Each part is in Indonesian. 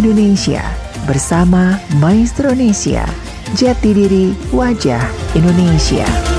Indonesia bersama Maestro Indonesia. Jati diri wajah Indonesia.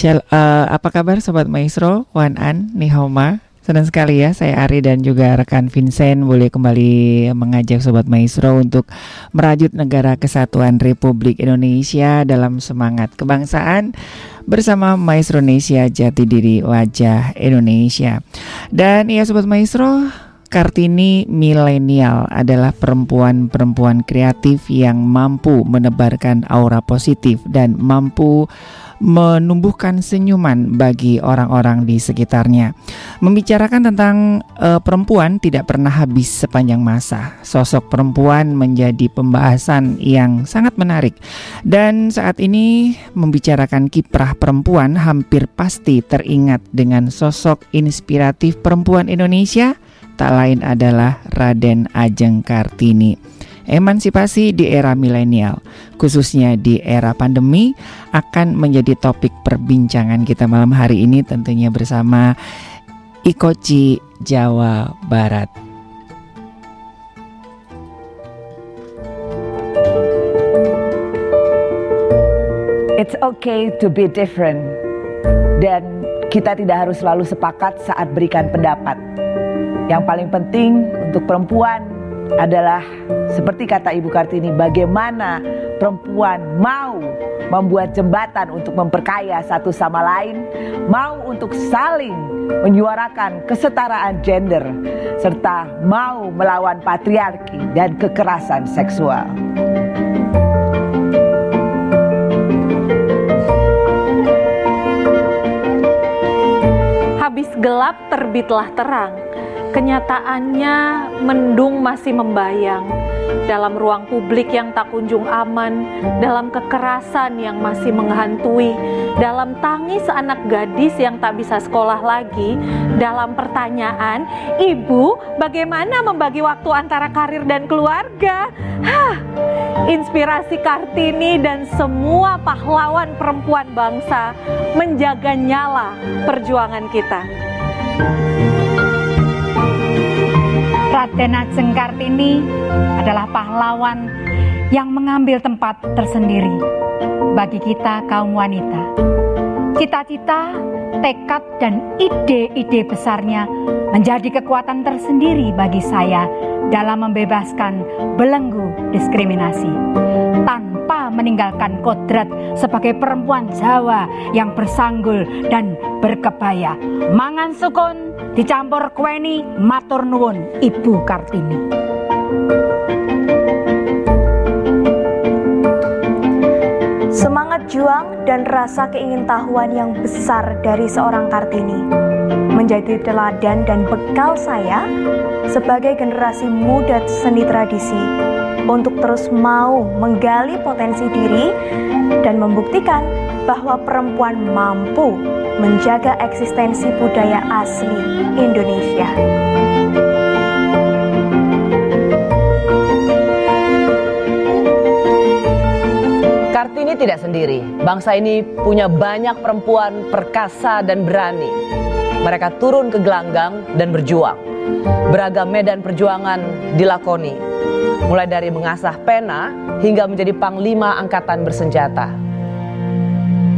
Shall, uh, Apa kabar Sobat Maestro? Wan An, Nihoma. Senang sekali ya saya Ari dan juga rekan Vincent Boleh kembali mengajak Sobat Maestro Untuk merajut negara kesatuan Republik Indonesia Dalam semangat kebangsaan Bersama Maestro Indonesia Jati Diri Wajah Indonesia. Dan ya Sobat Maestro Kartini milenial adalah perempuan-perempuan kreatif yang mampu menebarkan aura positif dan mampu menumbuhkan senyuman bagi orang-orang di sekitarnya. Membicarakan tentang uh, perempuan tidak pernah habis sepanjang masa. Sosok perempuan menjadi pembahasan yang sangat menarik. Dan saat ini membicarakan kiprah perempuan hampir pasti teringat dengan sosok inspiratif perempuan Indonesia tak lain adalah Raden Ajeng Kartini. Emansipasi di era milenial, khususnya di era pandemi, akan menjadi topik perbincangan kita malam hari ini tentunya bersama Ikoci Jawa Barat. It's okay to be different dan kita tidak harus selalu sepakat saat berikan pendapat yang paling penting untuk perempuan adalah seperti kata Ibu Kartini, bagaimana perempuan mau membuat jembatan untuk memperkaya satu sama lain, mau untuk saling menyuarakan kesetaraan gender, serta mau melawan patriarki dan kekerasan seksual. Habis gelap terbitlah terang Kenyataannya mendung masih membayang dalam ruang publik yang tak kunjung aman, dalam kekerasan yang masih menghantui, dalam tangis anak gadis yang tak bisa sekolah lagi, dalam pertanyaan, "Ibu, bagaimana membagi waktu antara karir dan keluarga?" Hah, inspirasi Kartini dan semua pahlawan perempuan bangsa menjaga nyala perjuangan kita. Raden Ajeng Kartini adalah pahlawan yang mengambil tempat tersendiri bagi kita kaum wanita. Cita-cita, tekad, dan ide-ide besarnya menjadi kekuatan tersendiri bagi saya dalam membebaskan belenggu diskriminasi tanpa meninggalkan kodrat sebagai perempuan Jawa yang bersanggul dan berkebaya. Mangan sukun dicampur kweni matur nuwun Ibu Kartini. Semangat juang dan rasa keingintahuan yang besar dari seorang Kartini menjadi teladan dan bekal saya sebagai generasi muda seni tradisi untuk terus mau menggali potensi diri dan membuktikan bahwa perempuan mampu menjaga eksistensi budaya asli Indonesia. Kartini tidak sendiri. Bangsa ini punya banyak perempuan perkasa dan berani. Mereka turun ke gelanggang dan berjuang. Beragam medan perjuangan dilakoni. Mulai dari mengasah pena hingga menjadi panglima angkatan bersenjata.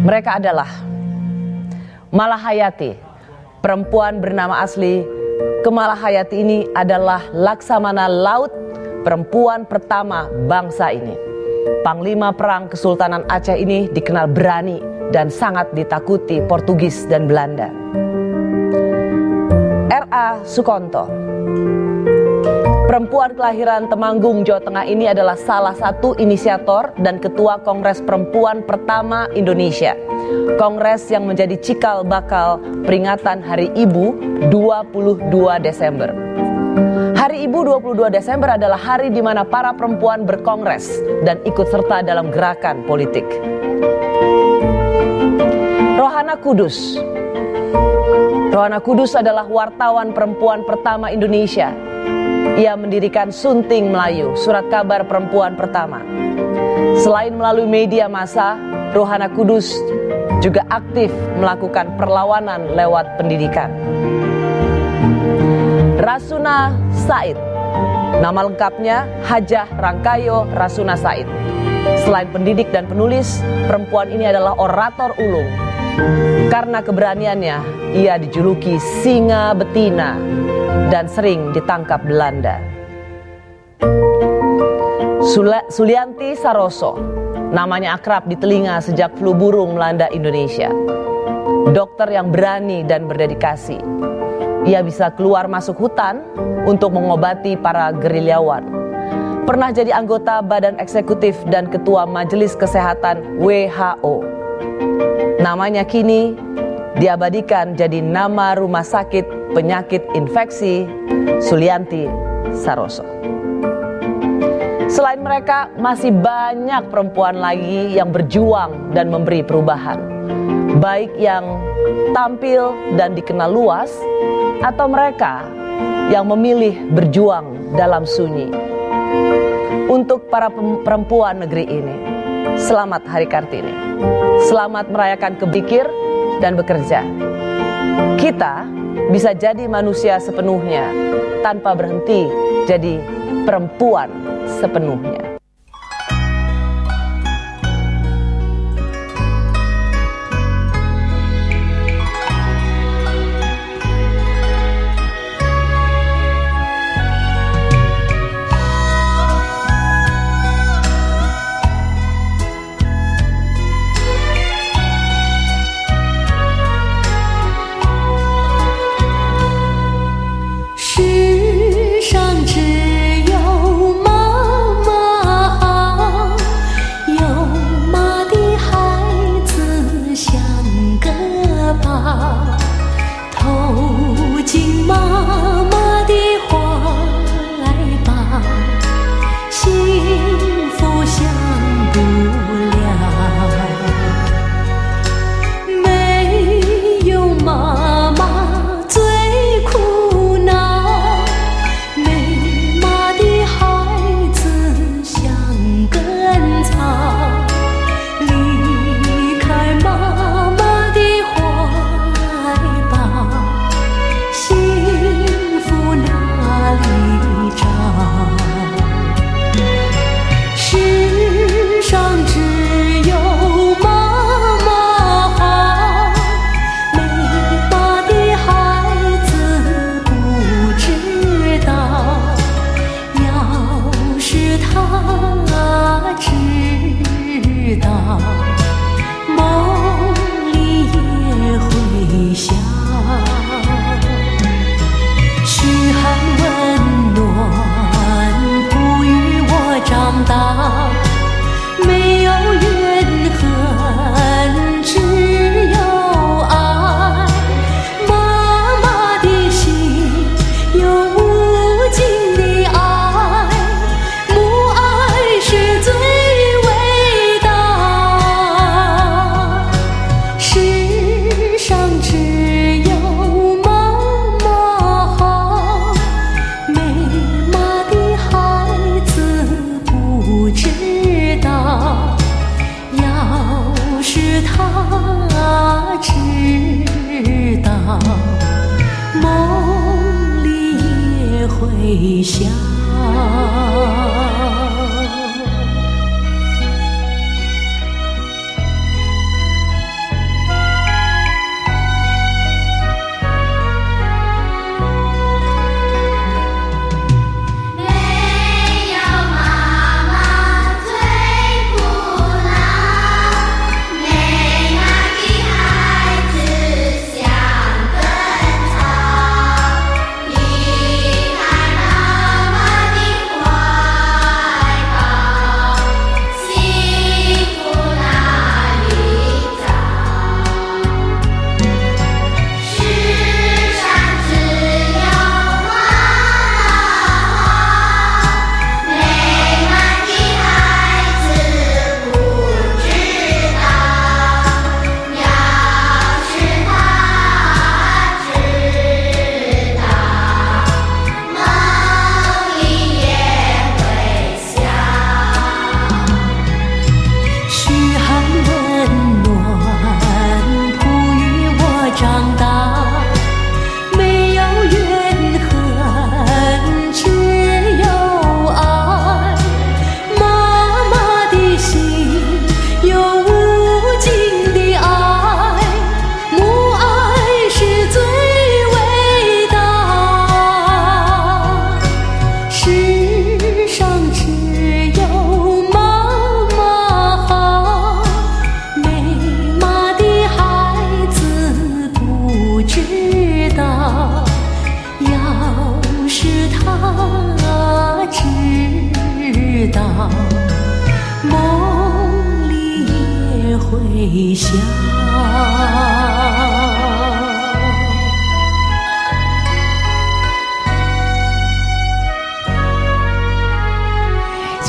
Mereka adalah Malahayati, perempuan bernama asli Kemalahayati ini adalah Laksamana Laut, perempuan pertama bangsa ini. Panglima Perang Kesultanan Aceh ini dikenal berani dan sangat ditakuti Portugis dan Belanda. R.A. Sukonto Perempuan kelahiran Temanggung, Jawa Tengah ini adalah salah satu inisiator dan ketua Kongres Perempuan pertama Indonesia. Kongres yang menjadi cikal bakal peringatan Hari Ibu 22 Desember. Hari Ibu 22 Desember adalah hari di mana para perempuan berkongres dan ikut serta dalam gerakan politik. Rohana Kudus Rohana Kudus adalah wartawan perempuan pertama Indonesia ia mendirikan Sunting Melayu, surat kabar perempuan pertama. Selain melalui media massa, Rohana Kudus juga aktif melakukan perlawanan lewat pendidikan. Rasuna Said. Nama lengkapnya Hajah Rangkayo Rasuna Said. Selain pendidik dan penulis, perempuan ini adalah orator ulung. Karena keberaniannya, ia dijuluki singa betina dan sering ditangkap Belanda. Sula- Sulianti Saroso, namanya akrab di telinga sejak flu burung melanda Indonesia. Dokter yang berani dan berdedikasi. Ia bisa keluar masuk hutan untuk mengobati para gerilyawan. Pernah jadi anggota Badan Eksekutif dan Ketua Majelis Kesehatan WHO. Namanya kini diabadikan jadi nama Rumah Sakit Penyakit Infeksi Sulianti Saroso. Selain mereka, masih banyak perempuan lagi yang berjuang dan memberi perubahan. Baik yang tampil dan dikenal luas, atau mereka yang memilih berjuang dalam sunyi. Untuk para perempuan negeri ini, selamat Hari Kartini. Selamat merayakan kebikir dan bekerja. Kita bisa jadi manusia sepenuhnya tanpa berhenti jadi perempuan sepenuhnya.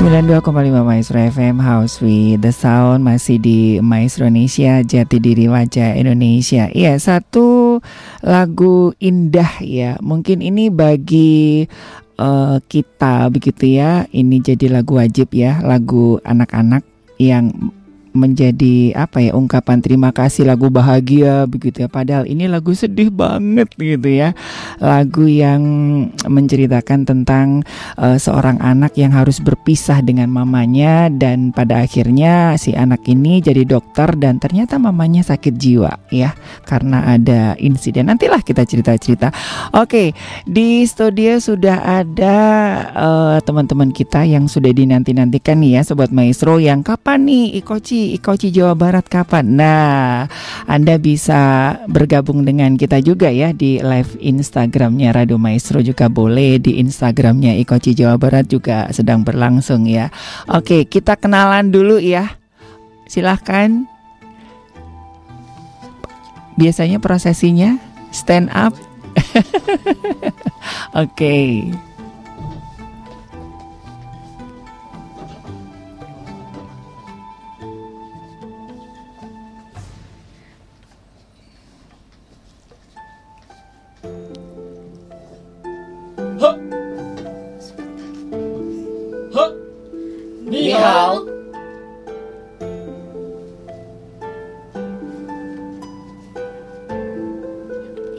92,5 Maestro FM House with the Sound masih di Maestro Indonesia Jati Diri Wajah Indonesia. Iya, satu lagu indah ya. Mungkin ini bagi uh, kita begitu ya. Ini jadi lagu wajib ya, lagu anak-anak yang menjadi apa ya ungkapan terima kasih lagu bahagia begitu ya. Padahal ini lagu sedih banget gitu ya. Lagu yang menceritakan tentang uh, seorang anak yang harus berpisah dengan mamanya dan pada akhirnya si anak ini jadi dokter dan ternyata mamanya sakit jiwa ya karena ada insiden. Nantilah kita cerita-cerita. Oke di studio sudah ada uh, teman-teman kita yang sudah dinanti-nantikan nih ya sobat maestro yang kapan nih Ikoci Ikoci Jawa Barat kapan? Nah, Anda bisa bergabung dengan kita juga ya di live Instagramnya Radio Maestro juga boleh di Instagramnya Ikoci Jawa Barat juga sedang berlangsung ya. Oke, kita kenalan dulu ya. Silahkan. Biasanya prosesinya stand up. Oke.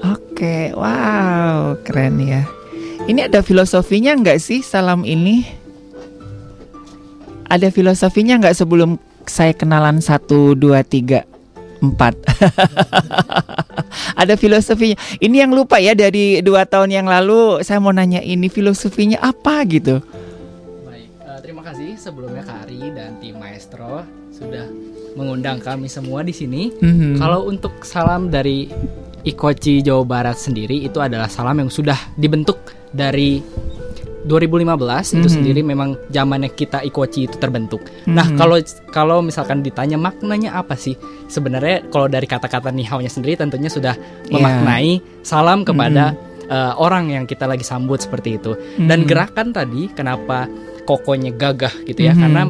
Oke, wow, keren ya. Ini ada filosofinya nggak sih salam ini? Ada filosofinya nggak sebelum saya kenalan satu dua tiga empat? ada filosofinya. Ini yang lupa ya dari dua tahun yang lalu. Saya mau nanya ini filosofinya apa gitu? Terima kasih sebelumnya Kak Ari dan tim Maestro sudah mengundang kami semua di sini. Mhm. Kalau untuk salam dari Ikoci Jawa Barat sendiri itu adalah salam yang sudah dibentuk dari 2015 itu Mhm. sendiri memang zamannya kita Ikoci itu terbentuk. Nah, Mhm. kalau kalau misalkan ditanya maknanya apa sih? Sebenarnya kalau dari kata-kata nihaunya sendiri tentunya sudah Iya. memaknai salam kepada uh, orang yang kita lagi sambut seperti itu. Dan Mhm. gerakan tadi kenapa kokonya gagah gitu ya? Mhm. Karena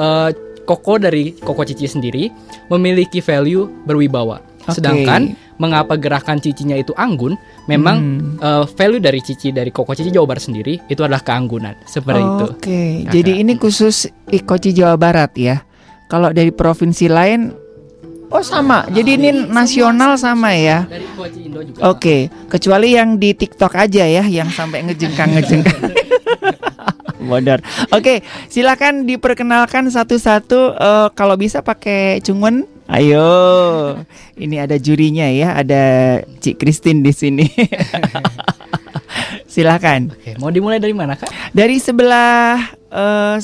uh, koko dari koko cici sendiri memiliki value berwibawa. Oke. Sedangkan mengapa gerakan cicinya itu anggun? Memang Hmm. uh, value dari cici dari koko cici Jawa Barat sendiri itu adalah keanggunan seperti itu. Oke, jadi ini khusus Ikoci Jawa Barat ya. Kalau dari provinsi lain, oh sama. Jadi ini nasional sama ya. Dari Indo juga. Oke, kecuali yang di TikTok aja ya, yang sampai ngejengkang ngejengkang. Bodor. Oke, silakan diperkenalkan satu-satu. eh, kalau bisa pakai cungun. Ayo, ini ada jurinya ya, ada Cik Christine di sini. silakan. Oke, mau dimulai dari mana kak? Dari sebelah eh,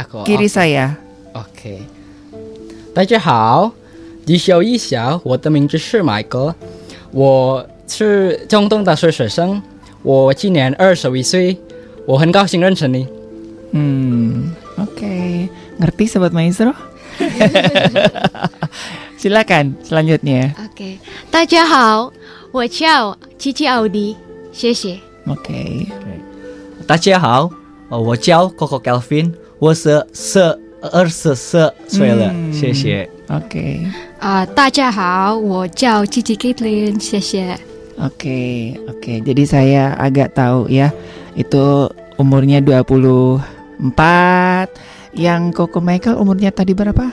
Aku. kiri oke. saya. ，OK，大家好，介绍一下，我的名字是 Michael，我是中东大学学生，我今年二十一岁， 我很高兴认识你。 Hmm, oke. Ngerti sobat maestro? Silakan selanjutnya. ，OK，大家好，我叫吉吉奥迪，谢谢。 Oke. 大家好，呃我叫 Coco Kelvin，我是十二十四岁了，嗯谢谢。 Oke. 啊、大家好，我叫吉吉 Caitlin，谢谢。 Oke, oke. Jadi saya agak tahu ya. itu umurnya 24. Yang Coco Michael umurnya tadi berapa?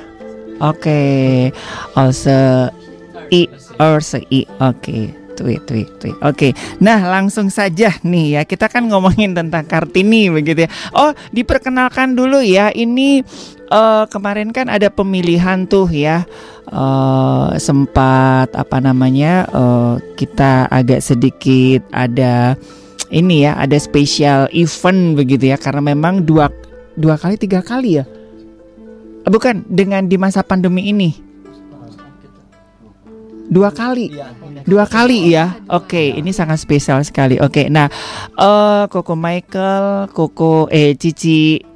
Oke. Also I also I. Oke. Tweet, tweet, tweet. Oke. Nah, langsung saja nih ya. Kita kan ngomongin tentang Kartini begitu ya. Oh, diperkenalkan dulu ya. Ini eh, kemarin kan ada pemilihan tuh ya. eh sempat apa namanya? eh, kita agak sedikit ada ini ya, ada spesial event begitu ya karena memang dua dua kali tiga kali ya. Bukan dengan di masa pandemi ini. Dua kali. Dua kali ya. Oke, ini sangat spesial sekali. Oke, nah eh Koko Michael, Koko eh Cici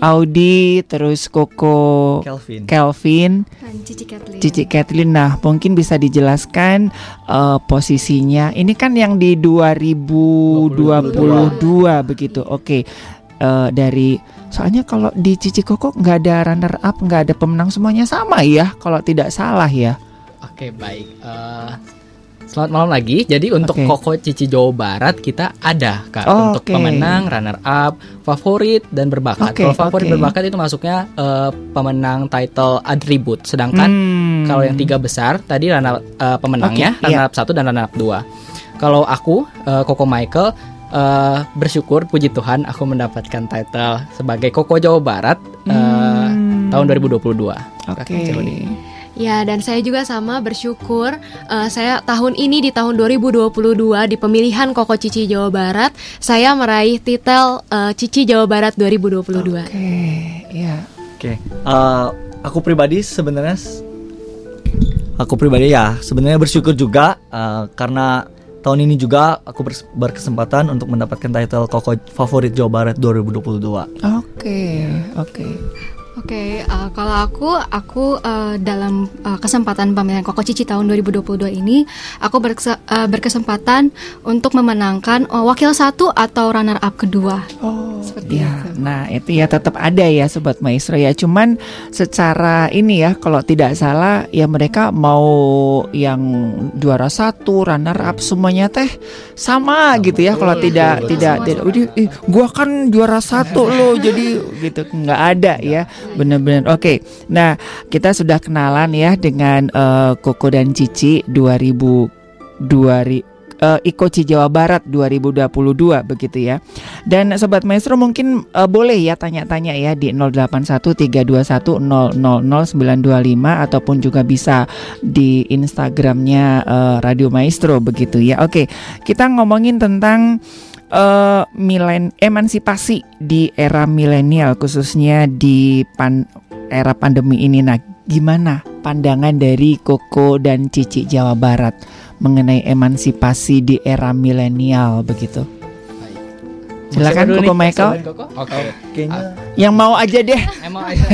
Audi, terus Koko Kelvin. Kelvin, Dan Cici Kathleen. Cici Kathleen. Nah, mungkin bisa dijelaskan eh, posisinya. Ini kan yang di 2022 begitu. Oke. Eh, dari soalnya kalau di Cici Koko nggak ada runner up, nggak ada pemenang semuanya sama ya, kalau tidak salah ya. Oke baik. Eh, selamat malam lagi. Jadi untuk Oke. Koko Cici Jawa Barat kita ada kak Oh, untuk oke. pemenang, runner up, favorit dan berbakat. Oke, Kalau favorit oke. berbakat itu masuknya eh, pemenang title atribut. Sedangkan Hmm. kalau yang tiga besar tadi runner eh, pemenangnya Oke, runner iya. up satu dan runner up dua. Kalau aku eh, Koko Michael eh, bersyukur puji Tuhan aku mendapatkan title sebagai Koko Jawa Barat eh, Hmm. tahun 2022. Oke. Joni. Ya, dan saya juga sama bersyukur eh, saya tahun ini di tahun 2022 di pemilihan Koko Cici Jawa Barat, saya meraih titel eh, Cici Jawa Barat 2022. Oke, ya. Oke, eh, aku pribadi sebenarnya aku pribadi ya sebenarnya bersyukur juga eh, karena tahun ini juga aku berkesempatan untuk mendapatkan title Koko Favorit Jawa Barat 2022. Oke, oke. Oke, eh, kalau aku, aku eh, dalam eh, kesempatan pemilihan Koko Cici tahun 2022 ini, aku berkese- eh, berkesempatan untuk memenangkan eh, wakil satu atau runner up kedua. Oh, Seperti ya. itu. Nah, itu ya tetap ada ya sobat maestro ya. Cuman secara ini ya kalau tidak salah ya mereka mau yang juara satu, runner up semuanya teh sama gitu ya. Kalau Iya, tidak tidak tidak sama. "Udih, ih, gua kan juara satu loh jadi gitu nggak ada ya. Bener-bener. Oke. Nah, kita sudah kenalan ya dengan eh, Koko dan Cici 2000 2000 eh, Ikoci Jawa Barat 2022 begitu ya. Dan sobat maestro mungkin eh, boleh ya tanya-tanya ya di 081321000925 ataupun juga bisa di Instagramnya eh, Radio Maestro begitu ya. Oke, kita ngomongin tentang eh milen emansipasi di era milenial khususnya di pan- era pandemi ini. Nah, gimana pandangan dari Koko dan Cici Jawa Barat mengenai emansipasi di era milenial begitu? Silakan Koko nih? Michael. Siapa Koko? Oke. Kayaknya Yang mau aja deh,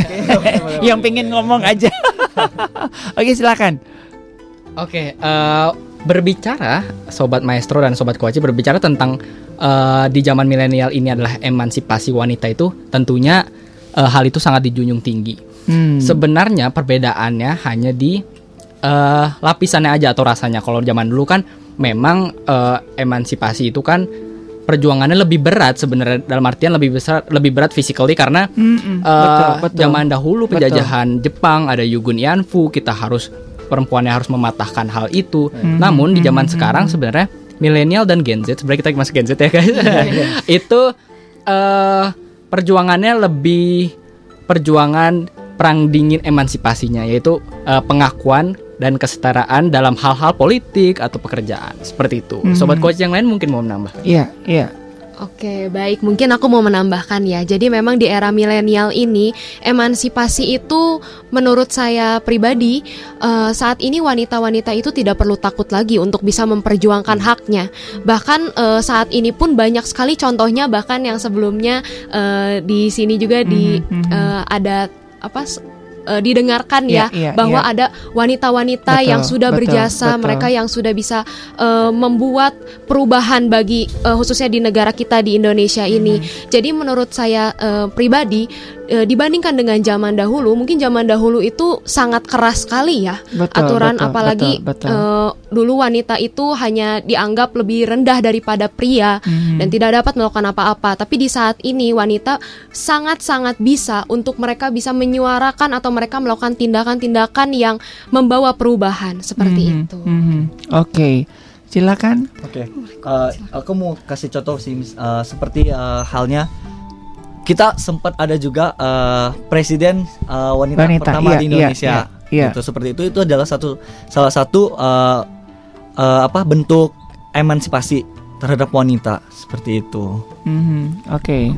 yang pengen ngomong aja. Oke, silakan. Oke, eh, berbicara sobat maestro dan sobat koaci berbicara tentang eh, di zaman milenial ini adalah emansipasi wanita itu tentunya eh, hal itu sangat dijunjung tinggi. Hmm. Sebenarnya perbedaannya hanya di eh, lapisannya aja atau rasanya. Kalau zaman dulu kan memang eh, emansipasi itu kan perjuangannya lebih berat sebenarnya dalam artian lebih besar lebih berat physically karena Mm-mm, eh, betul, betul. zaman dahulu Betul. penjajahan Jepang ada Yugun Yanfu kita harus perempuannya harus mematahkan hal itu. Hmm. Namun di zaman Hmm. sekarang sebenarnya milenial dan Gen Z sebenarnya kita masuk Gen Z ya guys. Iya, itu eh perjuangannya lebih perjuangan perang dingin emansipasinya yaitu eh, pengakuan dan kesetaraan dalam hal-hal politik atau pekerjaan seperti itu. Hmm. Sobat coach yang lain mungkin mau menambah. Iya, iya. Oke, baik. Mungkin aku mau menambahkan ya. Jadi memang di era milenial ini emansipasi itu menurut saya pribadi eh, saat ini wanita-wanita itu tidak perlu takut lagi untuk bisa memperjuangkan haknya. Bahkan eh, saat ini pun banyak sekali contohnya bahkan yang sebelumnya eh, di sini juga di eh, ada apa eh, didengarkan Iya, ya iya, bahwa iya. ada wanita-wanita yang sudah betul, berjasa, betul. mereka yang sudah bisa eh, membuat perubahan bagi eh, khususnya di negara kita di Indonesia ini. Hmm. Jadi menurut saya eh, pribadi eh, dibandingkan dengan zaman dahulu, mungkin zaman dahulu itu sangat keras sekali ya Betul, aturan betul, apalagi betul, betul. eh, dulu wanita itu hanya dianggap lebih rendah daripada pria Mhm. dan tidak dapat melakukan apa-apa. Tapi di saat ini wanita sangat-sangat bisa untuk mereka bisa menyuarakan atau mereka melakukan tindakan-tindakan yang membawa perubahan seperti Mhm, itu. mhm. Oke, silakan. Oke, eh, aku mau kasih contoh sih, eh, seperti eh, halnya kita sempat ada juga eh, presiden eh, wanita, Wanita, pertama iya, di iya, Indonesia. iya, iya. Gitu, seperti itu itu adalah satu salah satu eh, eh, apa bentuk emansipasi terhadap wanita seperti itu. Mhm, Oke.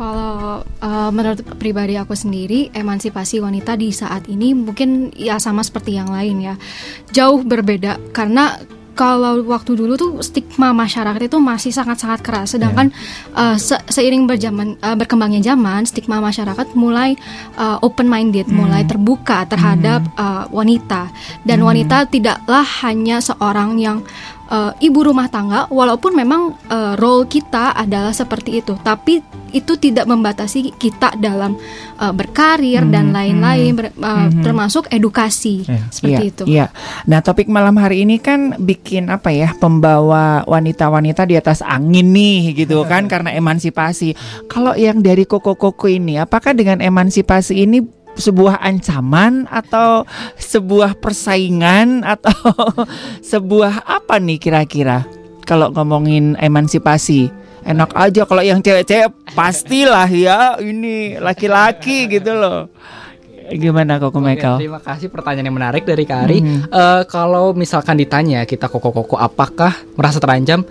Kalau uh, menurut pribadi aku sendiri, emansipasi wanita di saat ini mungkin ya sama seperti yang lain ya, jauh berbeda karena kalau waktu dulu tuh stigma masyarakat itu masih sangat-sangat keras. Sedangkan uh, se- seiring berjaman uh, berkembangnya zaman, stigma masyarakat mulai uh, open minded, mulai terbuka terhadap uh, wanita. Dan wanita tidaklah hanya seorang yang uh, ibu rumah tangga, walaupun memang uh, role kita adalah seperti itu, tapi itu tidak membatasi kita dalam uh, berkarir dan lain-lain, ber- uh, Mhm. termasuk edukasi seperti Iya, itu. Iya. Nah, topik malam hari ini kan bikin apa ya? Pembawa wanita-wanita di atas angin nih gitu kan karena emansipasi. Kalau yang dari koko-koko ini, apakah dengan emansipasi ini sebuah ancaman atau sebuah persaingan atau sebuah apa nih kira-kira? Kalau ngomongin emansipasi, enak aja kalau yang cewek-cewek pastilah ya ini laki-laki gitu loh. Gimana kok Oke, Michael? terima kasih pertanyaan yang menarik dari Kak Ari. Mhm. Eh, kalau misalkan ditanya kita koko-koko apakah merasa terancam?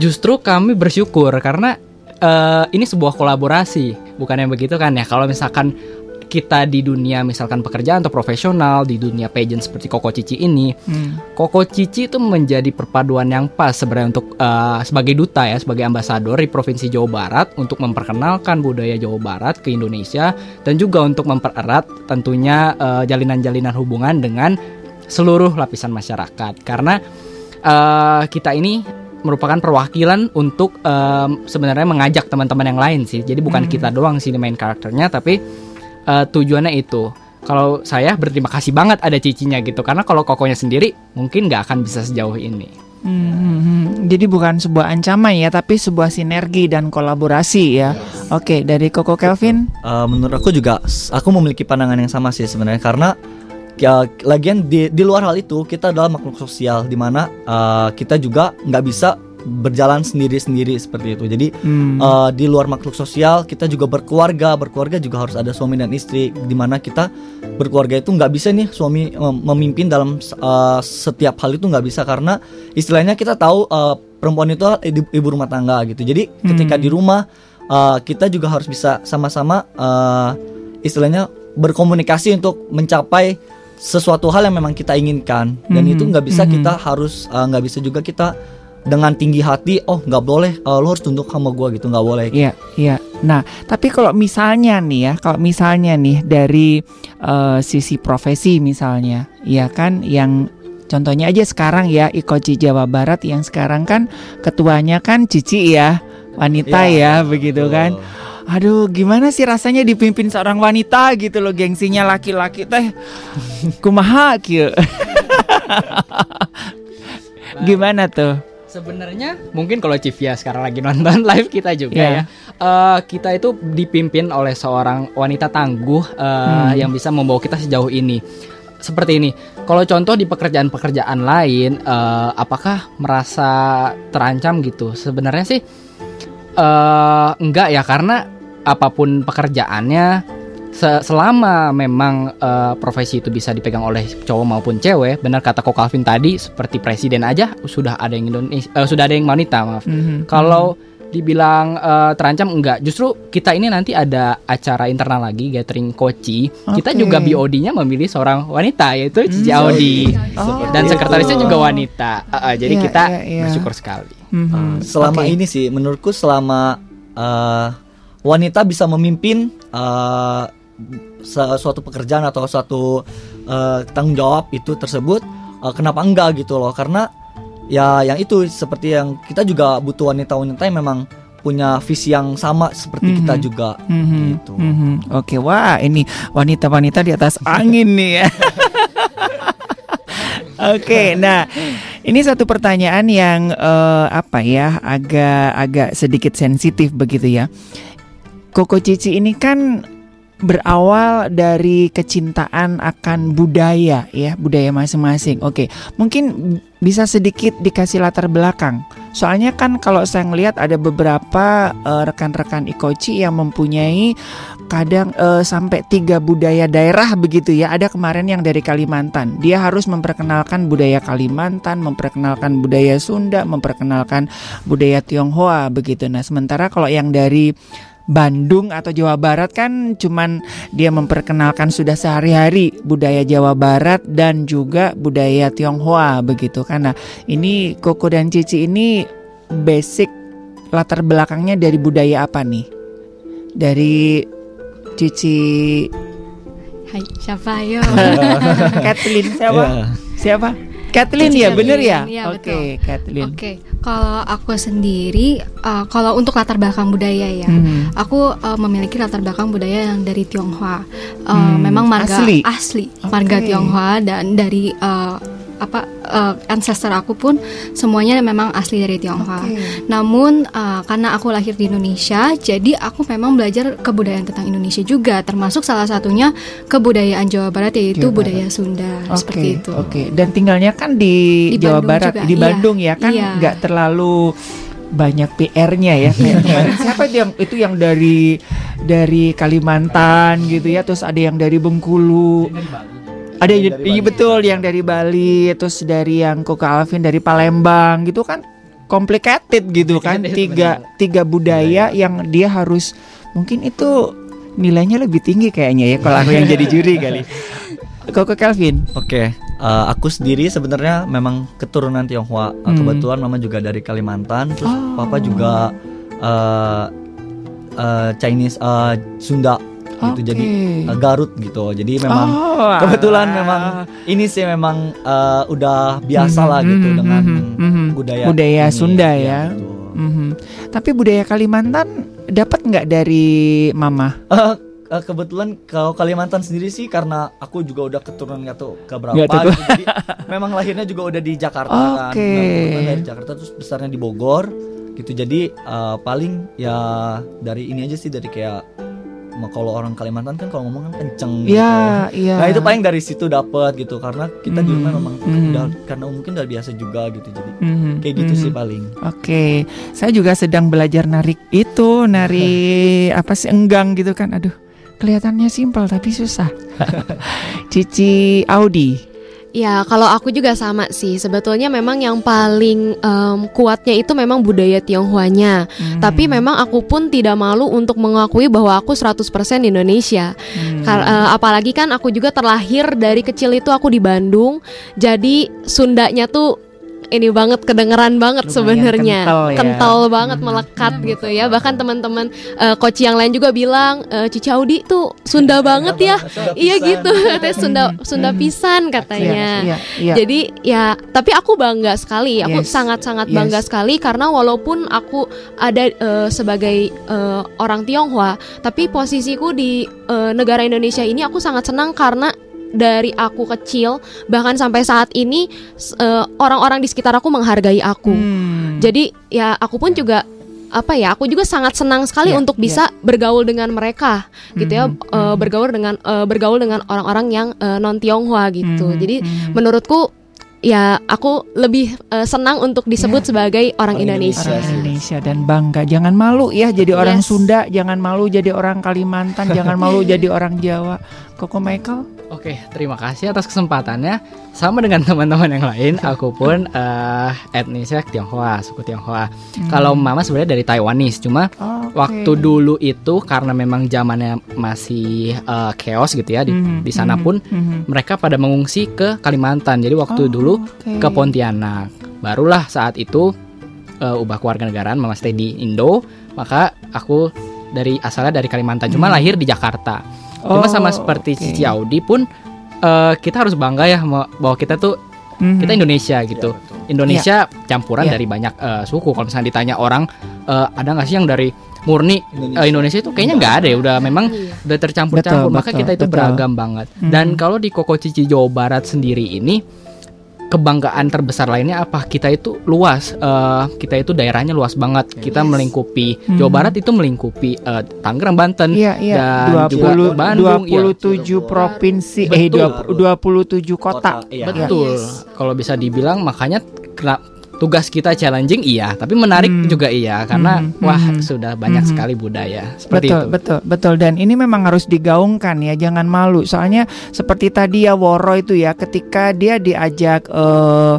Justru kami bersyukur karena eh, ini sebuah kolaborasi, bukan yang begitu kan ya? Kalau misalkan kita di dunia misalkan pekerjaan atau profesional di dunia pageant seperti Koko Cici ini, Hmm. Koko Cici itu menjadi perpaduan yang pas sebenarnya untuk eh, sebagai duta ya, sebagai ambasador di Provinsi Jawa Barat untuk memperkenalkan budaya Jawa Barat ke Indonesia dan juga untuk mempererat tentunya eh, jalinan-jalinan hubungan dengan seluruh lapisan masyarakat. Karena eh, kita ini merupakan perwakilan untuk em, sebenarnya mengajak teman-teman yang lain sih. Jadi bukan Hmm. kita doang sih main karakternya, tapi eh, tujuannya itu. Kalau saya berterima kasih banget ada cicinya gitu, karena kalau kokonya sendiri mungkin nggak akan bisa sejauh ini. Hmm, hmm, hmm. Jadi bukan sebuah ancaman ya, tapi sebuah sinergi dan kolaborasi ya. Oke, dari Koko Kelvin. Uh, menurut aku juga aku memiliki pandangan yang sama sih sebenarnya karena ya, lagian di di luar hal itu kita adalah makhluk sosial di mana uh, kita juga nggak bisa berjalan sendiri-sendiri seperti itu. Jadi Hmm. uh, di luar makhluk sosial kita juga berkeluarga, berkeluarga juga harus ada suami dan istri di mana kita berkeluarga itu nggak bisa nih suami memimpin dalam uh, setiap hal itu nggak bisa karena istilahnya kita tahu uh, perempuan itu ibu, rumah tangga gitu. Jadi ketika Hmm. di rumah uh, kita juga harus bisa sama-sama uh, istilahnya berkomunikasi untuk mencapai sesuatu hal yang memang kita inginkan dan Mhm, itu nggak bisa mhm. kita harus uh, nggak bisa juga kita dengan tinggi hati oh nggak boleh uh, lo harus tunduk sama gua gitu nggak boleh Iya, iya. Nah, tapi kalau misalnya nih ya, kalau misalnya nih dari eh, sisi profesi misalnya, ya kan yang contohnya aja sekarang ya Ikoci Jawa Barat yang sekarang kan ketuanya kan Cici ya, wanita ya, begitu kan. Aduh, gimana sih rasanya dipimpin seorang wanita gitu loh, gengsinya laki-laki teh. Kumaha kieu. Gimana tuh? Sebenarnya mungkin kalau Civia sekarang lagi nonton live kita juga Iya. ya. Eh, kita itu dipimpin oleh seorang wanita tangguh eh, Hmm. yang bisa membawa kita sejauh ini. Seperti ini. Kalau contoh di pekerjaan-pekerjaan lain, eh, apakah merasa terancam gitu? Sebenarnya sih eh enggak ya karena apa pun pekerjaannya selama memang eh, profesi itu bisa dipegang oleh cowok maupun cewek, benar kata Ko Calvin tadi seperti presiden aja sudah ada yang Indonesia eh, sudah ada yang wanita, maaf. Mhm, Kalau dibilang eh, terancam enggak, justru kita ini nanti ada acara internal lagi gathering koci. Kita Oke. juga BOD-nya memilih seorang wanita yaitu Cici Hmm. Audi. Oh. Dan sekretarisnya juga wanita. Eh, eh, jadi Iya, kita iya, iya. bersyukur sekali. Mhm. Uh, selama Oke. ini sih menurutku selama uh, wanita bisa memimpin uh, suatu pekerjaan atau suatu uh, tanggung jawab itu tersebut uh, kenapa enggak gitu loh karena ya yang itu seperti yang kita juga butuh wanita-wanita yang memang punya visi yang sama seperti kita Mhm. juga Mhm, gitu. mhm. Oke, wah ini wanita-wanita di atas angin nih ya. Oke, nah ini satu pertanyaan yang eh, apa ya agak agak sedikit sensitif begitu ya. Koko Cici ini kan berawal dari kecintaan akan budaya ya budaya masing-masing. Oke, mungkin bisa sedikit dikasih latar belakang. Soalnya kan kalau saya ngelihat ada beberapa eh, rekan-rekan Ikoci yang mempunyai kadang eh, sampai tiga budaya daerah begitu ya. Ada kemarin yang dari Kalimantan, dia harus memperkenalkan budaya Kalimantan, memperkenalkan budaya Sunda, memperkenalkan budaya Tionghoa begitu. Nah, sementara kalau yang dari Bandung atau Jawa Barat kan cuman dia memperkenalkan sudah sehari-hari budaya Jawa Barat dan juga budaya Tionghoa begitu kan. Nah, ini Koko dan Cici ini basic latar belakangnya dari budaya apa nih? Dari Cici Hai, siapa ayo? Kathleen siapa? Iya. Siapa? Kathleen ya, bener ya? Iya, Oke, betul. Kathleen. Oke, kalau aku sendiri, uh, kalau untuk latar belakang budaya ya, Hmm. aku uh, memiliki latar belakang budaya yang dari Tionghoa. Uh, Hmm, Memang marga asli? asli, marga Oke. Tionghoa dan dari uh, apa uh, ancestor aku pun semuanya memang asli dari Tionghoa. Oke. Namun uh, karena aku lahir di Indonesia, jadi aku memang belajar kebudayaan tentang Indonesia juga, termasuk salah satunya kebudayaan Jawa Barat yaitu Jawa Barat. budaya Sunda Oke, seperti itu. Oke, dan tinggalnya kan di, Di Jawa Bandung Barat, juga, di iya. Bandung ya kan Iya. nggak terlalu banyak PR-nya ya. Kayak kemarin siapa itu yang itu yang dari dari Kalimantan gitu ya, terus ada yang dari Bengkulu. Ada yang dari iya Bali. betul yang dari Bali, terus dari yang Koko Alvin dari Palembang gitu kan complicated gitu kan tiga tiga budaya yang dia harus mungkin itu nilainya lebih tinggi kayaknya ya kalau aku yang jadi juri kali. Koko Calvin. Oke, eh, aku sendiri sebenarnya memang keturunan Tionghoa. Eh, Hmm. Kebetulan mama juga dari Kalimantan, terus Oh. papa juga eh, eh, Chinese eh, Sunda gitu. Oke. Jadi eh, Garut gitu. Jadi memang Oh, kebetulan alah. memang ini sih memang eh, udah biasa lah Mhm, gitu mhm, dengan mhm. budaya budaya ini. Sunda Iya, ya. betul. Mhm. Tapi budaya Kalimantan dapat nggak dari mama? Eh, kebetulan kalau Kalimantan sendiri sih karena aku juga udah keturunan nggak tahu ke berapa Nggak tahu. gitu. Jadi memang lahirnya juga udah di Jakarta kan. Oke. Memang dari Jakarta terus besarnya di Bogor gitu. Jadi eh, paling ya dari ini aja sih dari kayak kalau orang Kalimantan kan kalau ngomong kan kenceng gitu. Iya, iya. Nah, itu paling dari situ dapat gitu karena kita di rumah Mhm, memang mhm. udah karena mungkin udah biasa juga gitu. Jadi Mhm, kayak gitu mhm. sih paling. Oke, saya juga sedang belajar narik itu, nari apa sih enggang gitu kan. Aduh, kelihatannya simpel tapi susah. Cici Audi. Ya, kalau aku juga sama sih. Sebetulnya memang yang paling em, kuatnya itu memang budaya Tionghoanya. Hmm. Tapi memang aku pun tidak malu untuk mengakui bahwa aku 100% Indonesia. Hmm. Kar- eh, apalagi kan aku juga terlahir dari kecil itu aku di Bandung. Jadi Sundanya tuh ini banget kedengeran banget sebenarnya. kental ya. banget melekat gitu ya. Bahkan teman-teman eh, coach yang lain juga bilang eh, Cici Audi tuh Sunda banget ya. Iya gitu. Katanya Sunda Sunda pisan katanya. Iya, iya. Jadi ya, tapi aku bangga sekali. Aku Yes. sangat-sangat Yes. bangga sekali karena walaupun aku ada eh, sebagai eh, orang Tionghoa, tapi posisiku di eh, negara Indonesia ini aku sangat senang karena dari aku kecil bahkan sampai saat ini eh, orang-orang di sekitar aku menghargai aku. Hmm. Jadi ya aku pun juga apa ya aku juga sangat senang sekali Iya, untuk iya. bisa bergaul dengan mereka gitu ya Mhm, eh, bergaul dengan eh, bergaul dengan orang-orang yang non Tionghoa gitu Mhm, jadi mhm. menurutku ya aku lebih eh, senang untuk disebut Ya. sebagai orang Orang Indonesia. Orang Indonesia dan bangga. Jangan malu ya jadi orang Yes. Sunda, jangan malu jadi orang Kalimantan, jangan malu jadi orang Jawa. Koko Michael? Oke, terima kasih atas kesempatannya. Sama dengan teman-teman yang lain, aku pun eh etnisnya Tionghoa, suku Tionghoa. Kalau mama sebenarnya dari Taiwanese, cuma Oke. waktu dulu itu karena memang zamannya masih eh, chaos gitu ya di, Mhm, di sana mhm, pun mhm. mereka pada mengungsi ke Kalimantan. Jadi waktu Oh, dulu oke. ke Pontianak. Barulah saat itu eh, ubah keluarga negaraan, mama stay di Indo, maka aku dari asalnya dari Kalimantan, cuma Hmm. lahir di Jakarta. Cuma Oh, sama seperti oke. Cici Audi pun eh, kita harus bangga ya bahwa kita tuh Mhm. kita Indonesia gitu. Indonesia campuran Iya. dari banyak eh, suku. Kalau misalnya ditanya orang eh, ada nggak sih yang dari murni Indonesia. eh, Indonesia itu kayaknya nggak ada ya. Udah memang udah tercampur-campur. Betul, Maka betul, kita itu betul. beragam banget. Mhm. Dan kalau di Koko Cici Jawa Barat sendiri ini kebanggaan terbesar lainnya apa? Kita itu luas, eh, kita itu daerahnya luas banget. Kita Yes. melingkupi Mhm. Jawa Barat itu melingkupi eh, Tangerang, Banten, Iya, iya. dan juga 20 Bandung, ya. 27 provinsi eh Betul. 20 27 kota. Iya. Betul. Yes. Kalau bisa dibilang makanya tugas kita challenging iya, tapi menarik juga iya karena Hmm, wah hmm, sudah banyak hmm. sekali budaya seperti betul, itu. betul, betul. Dan ini memang harus digaungkan ya, jangan malu. Soalnya seperti tadi ya Woro itu ya, ketika dia diajak eh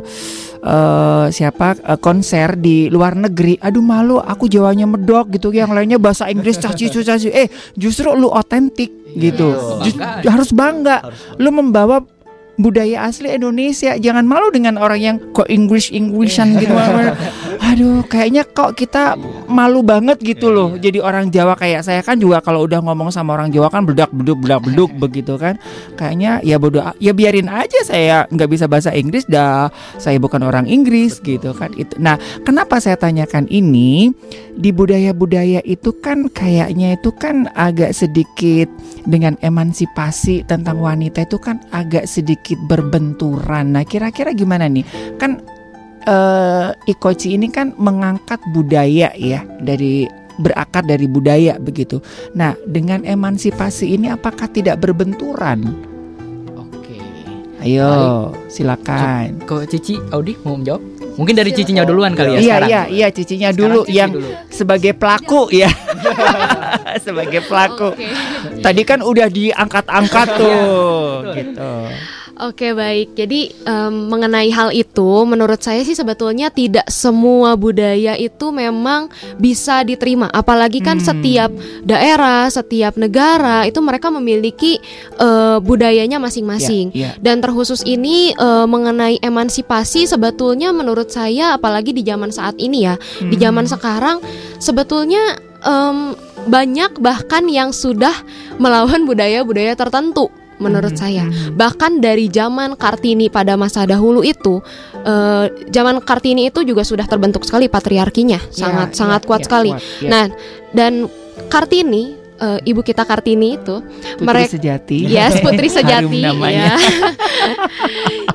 eh, siapa eh, konser di luar negeri, aduh malu, aku Jawanya medok gitu, yang lainnya bahasa Inggris caci caci. Eh, justru lu otentik gitu, Ju- bangga. harus bangga. Lu membawa budaya asli Indonesia. Jangan malu dengan orang yang kok English Englishan gitu aduh kayaknya kok kita malu banget gitu loh. Jadi orang Jawa kayak saya kan juga kalau udah ngomong sama orang Jawa kan bedak beduk bedak beduk begitu kan. Kayaknya ya bodoh ya biarin aja saya nggak bisa bahasa Inggris dah. Saya bukan orang Inggris gitu kan. Itu. Nah kenapa saya tanyakan ini? Di budaya-budaya itu kan kayaknya itu kan agak sedikit dengan emansipasi tentang wanita itu kan agak sedikit berbenturan. Nah, kira-kira gimana nih? Kan eh Ikoci ini kan mengangkat budaya ya dari berakar dari budaya begitu. Nah, dengan emansipasi ini apakah tidak berbenturan? Oke. Ayo, silakan. Ke Cici Audi mau menjawab? Mungkin dari Cicinya duluan kali ya Iya sekarang. iya iya cicinya Sekarang dulu Cici yang dulu. sebagai pelaku ya. sebagai pelaku. Tadi kan udah diangkat-angkat tuh gitu. Oke baik, jadi em, mengenai hal itu, menurut saya sih sebetulnya tidak semua budaya itu memang bisa diterima. Apalagi kan setiap daerah, setiap negara itu mereka memiliki eh, budayanya masing-masing. Ya, ya. Dan terkhusus ini eh, mengenai emansipasi sebetulnya menurut saya, apalagi di zaman saat ini ya, di zaman sekarang sebetulnya em, banyak bahkan yang sudah melawan budaya-budaya tertentu menurut saya. Bahkan dari zaman Kartini pada masa dahulu itu, eh, zaman Kartini itu juga sudah terbentuk sekali patriarkinya, sangat ya, sangat kuat ya, sekali. kuat, ya. Nah, dan Kartini eh, ibu kita Kartini itu Putri Sejati. Yes, Putri Sejati. namanya. ya.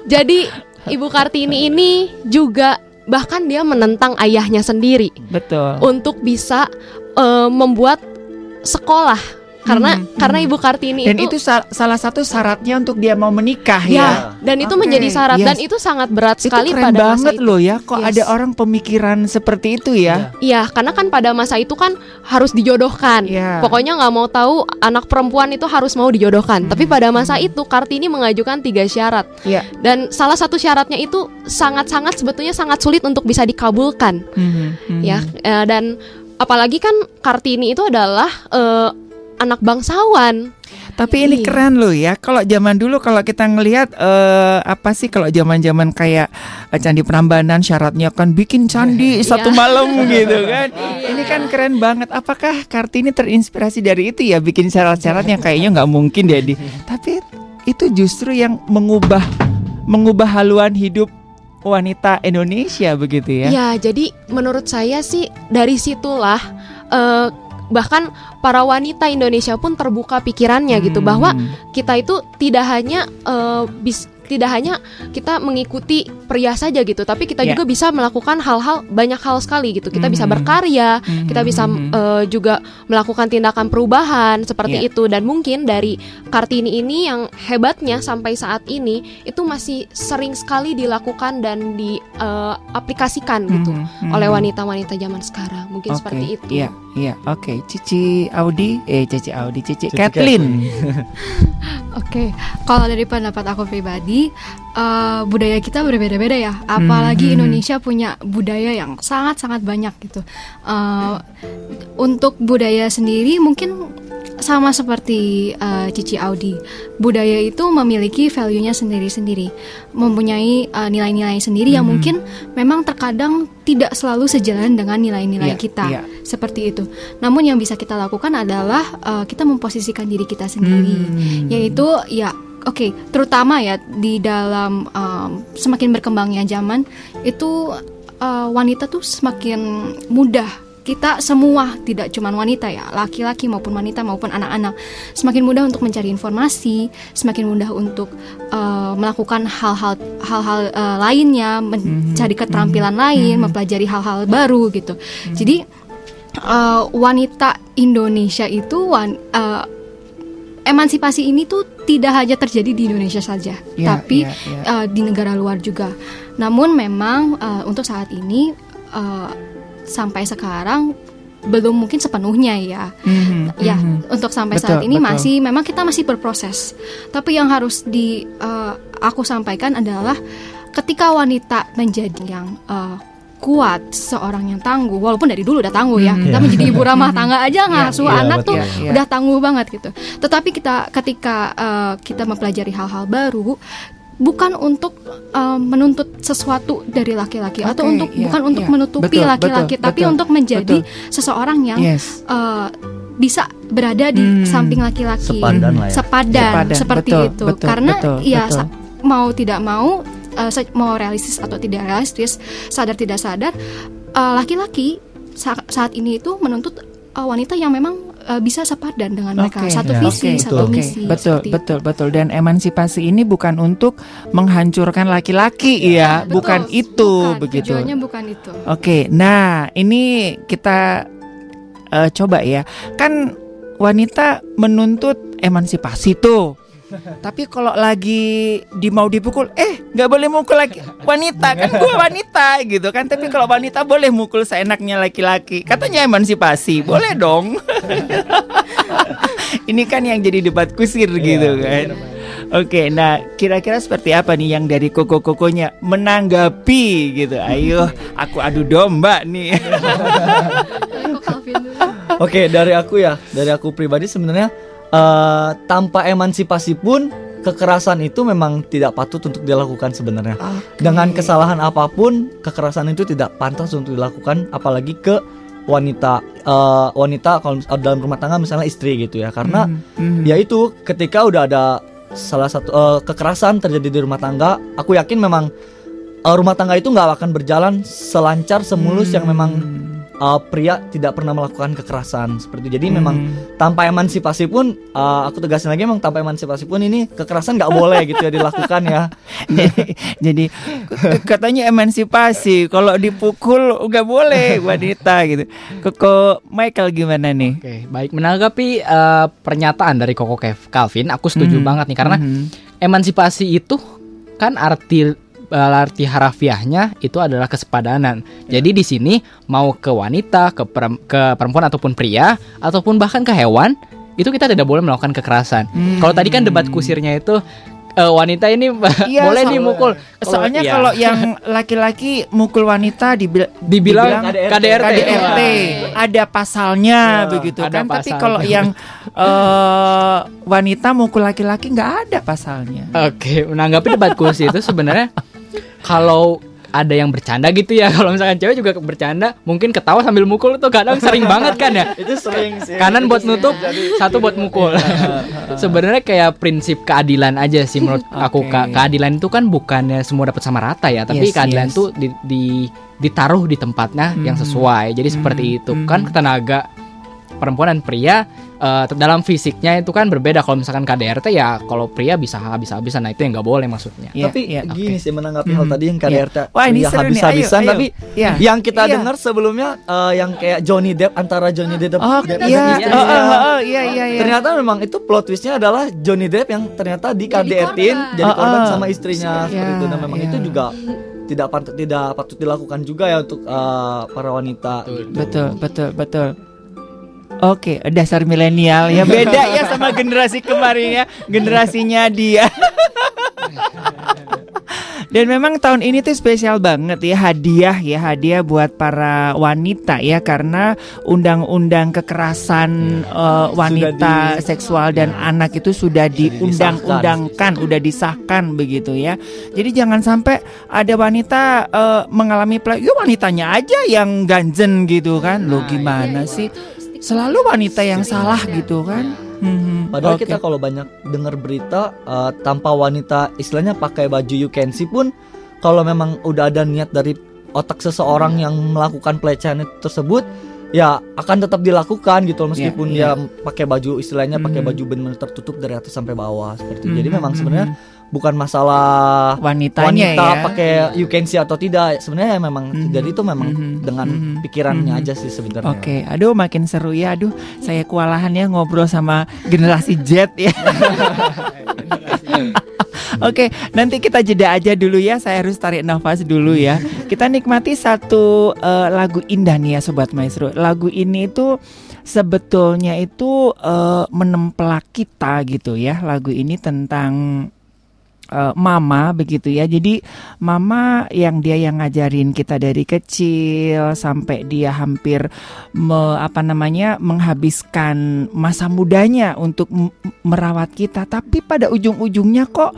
Jadi Ibu Kartini ini juga bahkan dia menentang ayahnya sendiri Betul. untuk bisa eh, membuat sekolah karena Hmm, karena hmm. Ibu Kartini Dan itu itu sa- salah satu syaratnya untuk dia mau menikah ya, ya. dan itu menjadi syarat dan yes. itu sangat berat Itu sekali keren pada masa banget itu. loh ya. Kok Yes. ada orang pemikiran seperti itu ya? Iya, karena kan pada masa itu kan harus dijodohkan. Iya. Pokoknya nggak mau tahu anak perempuan itu harus mau dijodohkan. Tapi pada masa itu Kartini mengajukan tiga syarat. Iya. Dan salah satu syaratnya itu sangat-sangat sebetulnya sangat sulit untuk bisa dikabulkan. Mhm, Ya, eh, dan apalagi kan Kartini itu adalah eh, anak bangsawan. Tapi ini Iya. keren loh ya. Kalau zaman dulu kalau kita ngelihat eh, apa sih kalau zaman-zaman kayak eh, candi Prambanan syaratnya kan bikin candi satu Iya. malam gitu kan. Ini kan keren banget. Apakah Kartini terinspirasi dari itu ya bikin syarat-syarat yang kayaknya nggak mungkin deh di. Tapi itu justru yang mengubah mengubah haluan hidup wanita Indonesia begitu ya. Ya, jadi menurut saya sih dari situlah eh, bahkan para wanita Indonesia pun terbuka pikirannya gitu bahwa kita itu tidak hanya eh, bis tidak hanya kita mengikuti pria saja gitu, tapi kita Ya. juga bisa melakukan hal-hal banyak hal sekali gitu. Kita bisa Mhm. berkarya, kita bisa eh, juga melakukan tindakan perubahan seperti Ya. itu dan mungkin dari Kartini ini yang hebatnya sampai saat ini itu masih sering sekali dilakukan dan diaplikasikan gitu Mhm, oleh mhm. wanita-wanita zaman sekarang. Mungkin Oke, seperti itu. Iya, iya, oke. Cici Audi, eh Cici Audi, Cici, Cici Kathleen. Oke, kalau dari pendapat aku pribadi, eh, budaya kita berbeda-beda ya. Apalagi Hmm. Indonesia punya budaya yang sangat-sangat banyak gitu. Eh, untuk budaya sendiri mungkin sama seperti eh, Cici Audi. Budaya itu memiliki value-nya sendiri-sendiri, mempunyai eh, nilai-nilai sendiri yang Hmm. mungkin memang terkadang tidak selalu sejalan dengan nilai-nilai Iya, kita. iya. Seperti itu. Namun yang bisa kita lakukan adalah eh, kita memposisikan diri kita sendiri Hmm. yaitu ya oke terutama ya di dalam um, semakin berkembangnya zaman itu uh, wanita tuh semakin mudah. Kita semua tidak cuma wanita ya laki-laki maupun wanita maupun anak-anak semakin mudah untuk mencari informasi semakin mudah untuk uh, melakukan hal-hal hal-hal uh, lainnya mencari keterampilan lain mempelajari hal-hal baru gitu. Jadi uh, wanita Indonesia itu wan, uh, emansipasi ini tuh tidak hanya terjadi di Indonesia saja, Ya, tapi ya, ya. uh, di negara luar juga. Namun memang uh, untuk saat ini uh, sampai sekarang belum mungkin sepenuhnya ya. Mhm, Ya, mhm. untuk sampai Betul, saat ini betul. masih memang kita masih berproses. Tapi yang harus di uh, aku sampaikan adalah ketika wanita menjadi yang uh, kuat, seorang yang tangguh, walaupun dari dulu udah tangguh ya. Mhm. Kita Iya. menjadi ibu rumah tangga aja ngasuh iya, anak betul. tuh Iya, iya. udah tangguh banget gitu. Tetapi kita ketika uh, kita mempelajari hal-hal baru bukan untuk uh, menuntut sesuatu dari laki-laki atau Oke, untuk iya, bukan untuk iya. menutupi laki-laki tapi betul, untuk menjadi betul. seseorang yang Yes. uh, bisa berada di Hmm. samping laki-laki Sepadan ya. sepadan, Sepadan, seperti betul, itu betul, karena betul, ya betul. mau tidak mau uh, mau realistis atau tidak realistis sadar tidak sadar uh, laki-laki sa- saat ini itu menuntut uh, wanita yang memang uh, bisa sepadan dengan mereka Oke, satu ya. visi Oke, satu oke. misi betul seperti betul betul dan emansipasi ini bukan untuk menghancurkan laki-laki ya, Betul, bukan itu bukan, begitu. tujuannya bukan itu Oke, nah ini kita eh, coba ya. Kan wanita menuntut emansipasi tuh. Tapi kalau lagi di mau dipukul, eh nggak boleh mukul lagi wanita kan gue wanita gitu kan. Tapi kalau wanita boleh mukul seenaknya laki-laki. Katanya emansipasi, boleh dong. Ini kan yang jadi debat kusir gitu kan. Oke, nah kira-kira seperti apa nih yang dari koko-kokonya menanggapi gitu? Ayo, aku adu domba nih. Oke, dari aku ya, dari aku pribadi sebenarnya eh, tanpa emansipasi pun kekerasan itu memang tidak patut untuk dilakukan sebenarnya. Dengan kesalahan apa pun, kekerasan itu tidak pantas untuk dilakukan, apalagi ke wanita eh, wanita kalau dalam rumah tangga misalnya istri gitu ya, karena Mhm. ya itu ketika udah ada salah satu eh, kekerasan terjadi di rumah tangga, aku yakin memang eh, rumah tangga itu nggak akan berjalan selancar semulus yang memang uh, pria tidak pernah melakukan kekerasan seperti itu. Jadi memang tanpa emansipasi pun uh, aku tegasin lagi memang tanpa emansipasi pun ini kekerasan nggak boleh gitu ya dilakukan ya. jadi, katanya emansipasi, kalau dipukul nggak boleh wanita gitu. Koko Michael gimana nih? Oke, baik menanggapi eh, pernyataan dari Koko Kev- Calvin, aku setuju Mhm. banget nih karena Mhm. emansipasi itu kan arti eh, arti harafiahnya itu adalah kesepadanan. Jadi di sini mau ke wanita, ke perem- ke perempuan ataupun pria ataupun bahkan ke hewan itu kita tidak boleh melakukan kekerasan. Hmm. Kalau tadi kan debat kusirnya itu eh, wanita ini Iya, boleh so- nih mukul. Soalnya iya. kalau yang laki-laki mukul wanita dibil- Dibilang KDRT. KDRT. ada pasalnya Ya, begitu ada kan. Tapi pasalnya. kalau yang eh, wanita mukul laki-laki nggak ada pasalnya. Oke, menanggapi debat kursi itu sebenarnya kalau ada yang bercanda gitu ya kalau misalkan cewek juga bercanda mungkin ketawa sambil mukul tuh kadang sering banget kan ya itu sering sih. kanan buat nutup satu buat mukul sebenarnya kayak prinsip keadilan aja sih menurut aku Oke. Ka- keadilan itu kan bukannya semua dapat sama rata ya tapi Yes, keadilan yes. tuh di, di- ditaruh di tempatnya yang Mhm. sesuai jadi seperti itu kan tenaga perempuan dan pria eh, dalam fisiknya itu kan berbeda kalau misalkan KDRT ya kalau pria bisa habis-habisan nah itu yang nggak boleh maksudnya Iya, tapi iya, gini oke. sih menanggapi hal Mhm. tadi yang. KDRT Wah, ini habis-habisan tapi Iya. yang kita Iya. dengar sebelumnya eh, yang kayak Johnny Depp antara Johnny Depp Oh, Depp iya. dan istrinya. Oh, oh, iya. Ternyata memang itu plot twistnya adalah Johnny Depp yang ternyata di KDRT-in korban. jadi korban oh. sama istrinya seperti Iya, itu. Dan memang iya. itu juga tidak patut tidak patut dilakukan juga ya untuk eh, para wanita. gitu. Betul, betul, betul. Oke, dasar milenial ya beda ya sama generasi kemarin ya, generasinya dia. Dan memang tahun ini tuh spesial banget ya hadiah ya hadiah buat para wanita ya karena undang-undang kekerasan eh, wanita di- seksual dan anak itu sudah diundang-undangkan, udah disahkan begitu ya. Jadi jangan sampai ada wanita eh, mengalami pelecehan, ya wanitanya aja yang ganjen gitu kan. Lo gimana sih? Selalu wanita yang salah gitu kan. Mhm, Padahal oke. kita kalau banyak dengar berita eh, tanpa wanita istilahnya pakai baju you can see pun kalau memang udah ada niat dari otak seseorang yang melakukan pelecehan itu tersebut ya akan tetap dilakukan gitu Iya, meskipun iya. dia pakai baju istilahnya pakai Mhm. baju benar tertutup dari atas sampai bawah seperti itu. Jadi memang mhm. sebenarnya bukan masalah Wanitanya wanita ya. pakai you can see atau tidak. Sebenarnya memang Mhm, jadi itu memang mhm, dengan mhm, pikirannya mhm. aja sih sebenarnya. Oke, aduh makin seru ya. Aduh, saya kewalahan ya ngobrol sama generasi Z ya. Oke, nanti kita jeda aja dulu ya. Saya harus tarik nafas dulu ya. Kita nikmati satu eh, lagu indah nih ya, sobat maestro. Lagu ini itu sebetulnya itu eh, menempelak kita gitu ya. Lagu ini tentang eh, mama begitu ya. Jadi mama yang dia yang ngajarin kita dari kecil sampai dia hampir me- apa namanya menghabiskan masa mudanya untuk merawat kita. Tapi pada ujung-ujungnya kok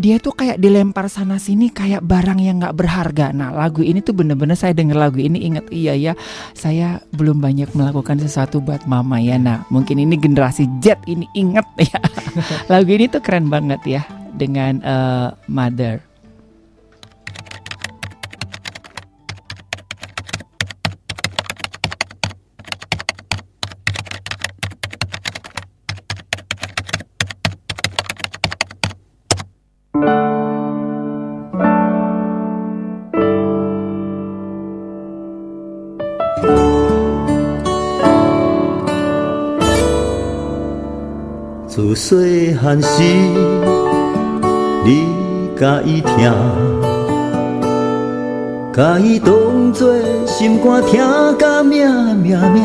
dia tuh kayak dilempar sana sini kayak barang yang nggak berharga. Nah lagu ini tuh bener-bener saya denger lagu ini inget iya ya saya belum banyak melakukan sesuatu buat mama ya. Nah mungkin ini generasi Z ini inget ya. lagu ini tuh keren banget ya dengan eh, Mother.自细汉时， 你甲伊听，甲伊当作心肝听甲命命命，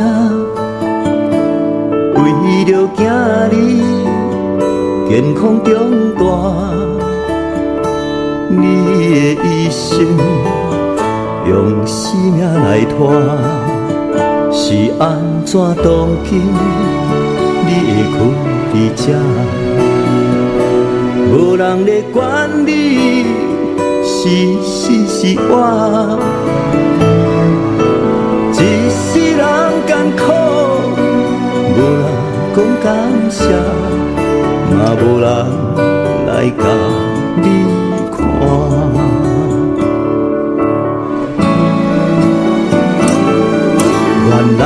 为着囝儿健康长大，你的一生用生命来拖，是安怎当今？你会困伫遮，无人咧管你是死是活，一世人艰苦，无人讲感谢，嘛无人来甲你看。原来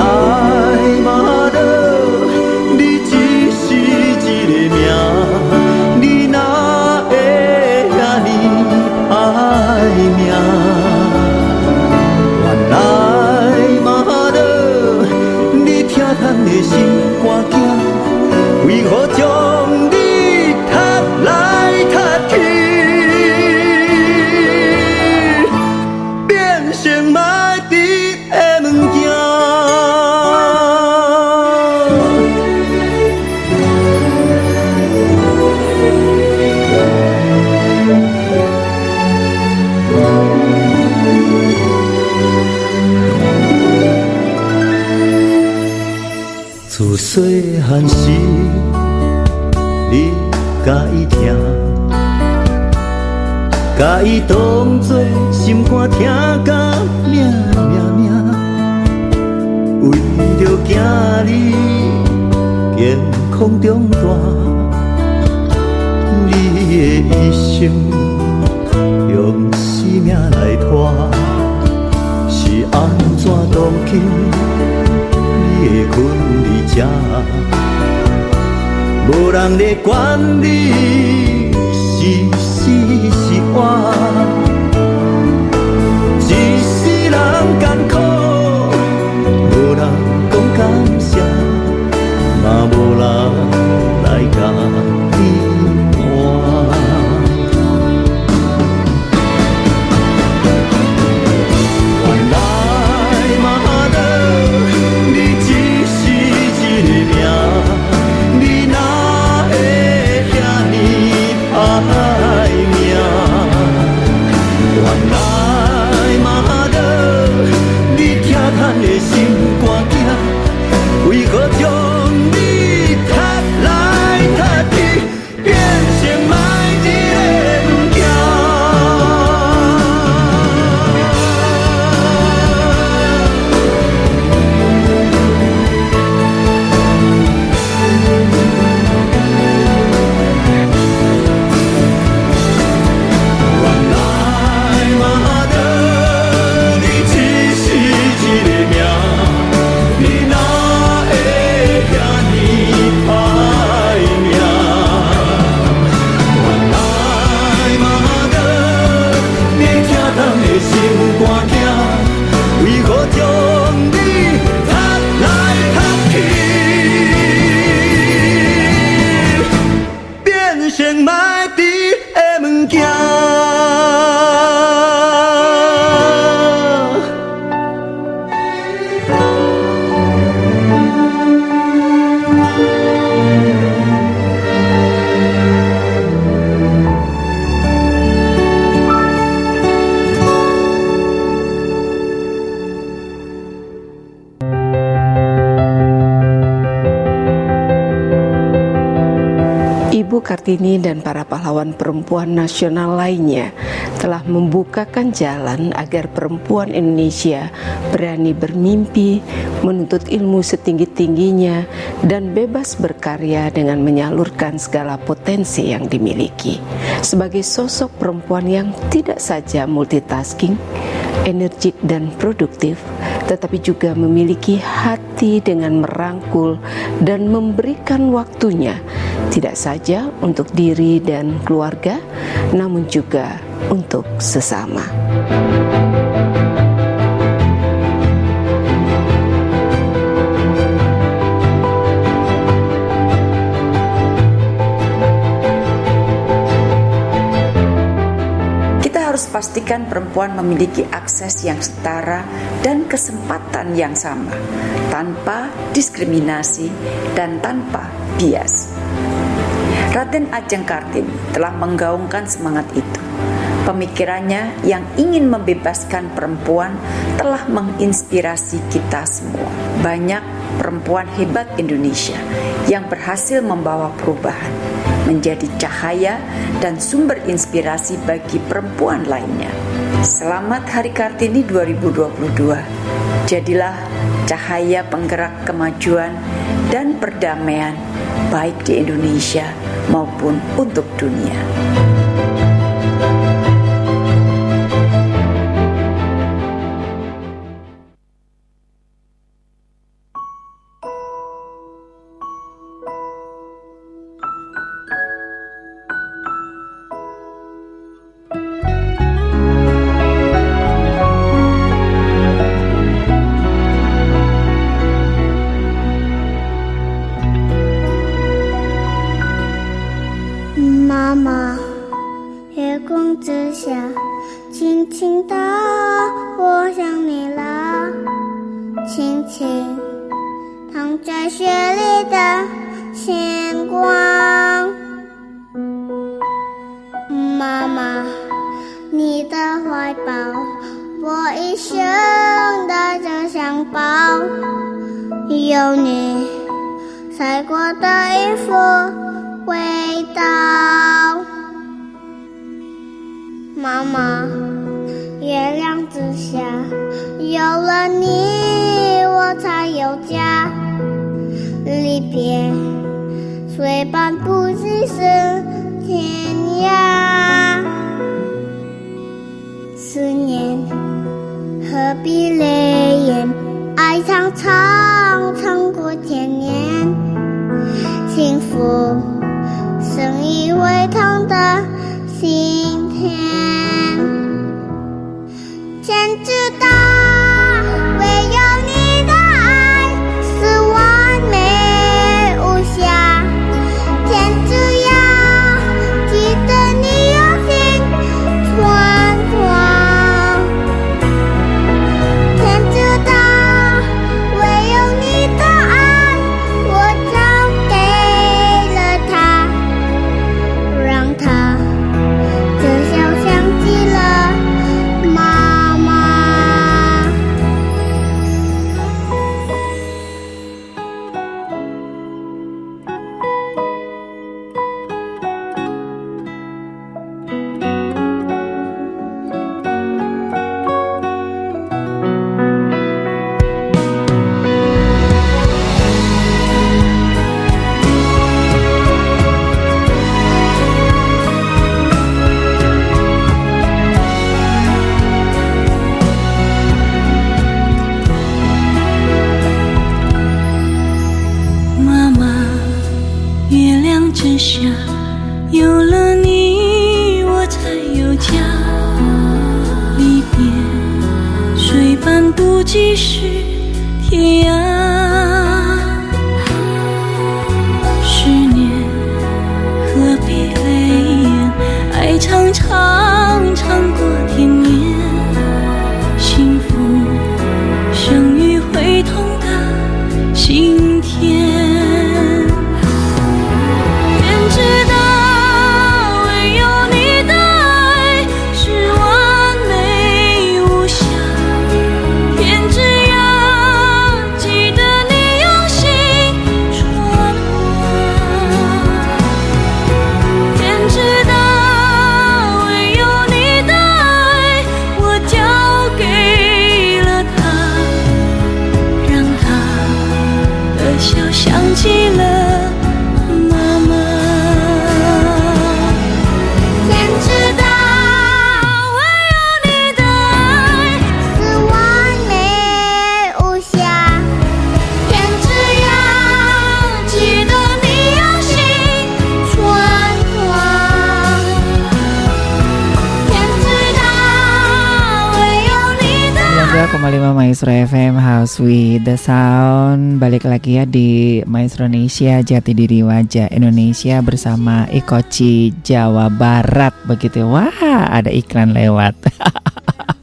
细汉时，你甲伊听。甲伊当作心肝疼甲命命命，为着囝儿健康长大，你的一生用生命来拖，是安怎当今？你的困无人咧管你是死是活，Kartini dan para pahlawan perempuan nasional lainnya telah membukakan jalan agar perempuan Indonesia berani bermimpi, menuntut ilmu setinggi-tingginya, dan bebas berkarya dengan menyalurkan segala potensi yang dimiliki. Sebagai sosok perempuan yang tidak saja multitasking, energik dan produktif, tetapi juga memiliki hati dengan merangkul dan memberikan waktunya, tidak saja untuk diri dan keluarga, namun juga untuk sesama. Pastikan perempuan memiliki akses yang setara dan kesempatan yang sama, tanpa diskriminasi dan tanpa bias. Raden Ajeng Kartini telah menggaungkan semangat itu. Pemikirannya yang ingin membebaskan perempuan telah menginspirasi kita semua. Banyak perempuan hebat Indonesia yang berhasil membawa perubahan menjadi cahaya dan sumber inspirasi bagi perempuan lainnya. Selamat Hari Kartini 2022. Jadilah cahaya penggerak kemajuan dan perdamaian baik di Indonesia maupun untuk dunia. 天涯。With the Sound. Balik lagi ya di Maestro Indonesia Jati Diri Wajah Indonesia bersama Ikoci Jawa Barat. Begitu Wah ada iklan lewat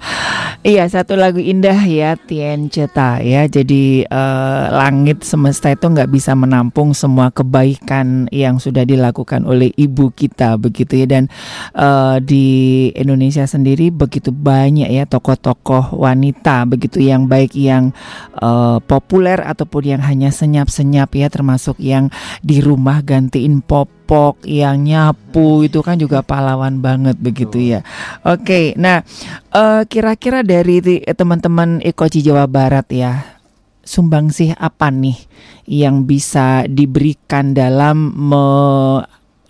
Iya satu lagu indah ya Tien Ceta ya. Jadi eh, langit semesta itu nggak bisa menampung semua kebaikan yang sudah dilakukan oleh ibu kita begitu ya. Dan eh, di Indonesia sendiri begitu banyak ya tokoh-tokoh wanita begitu yang baik yang eh, populer ataupun yang hanya senyap-senyap ya termasuk yang di rumah gantiin popok yang nyapu itu kan juga pahlawan banget begitu ya. Oke, nah eh, kira-kira dari ti- teman-teman Ekoci Jawa Barat ya sumbangsih apa nih yang bisa diberikan dalam me,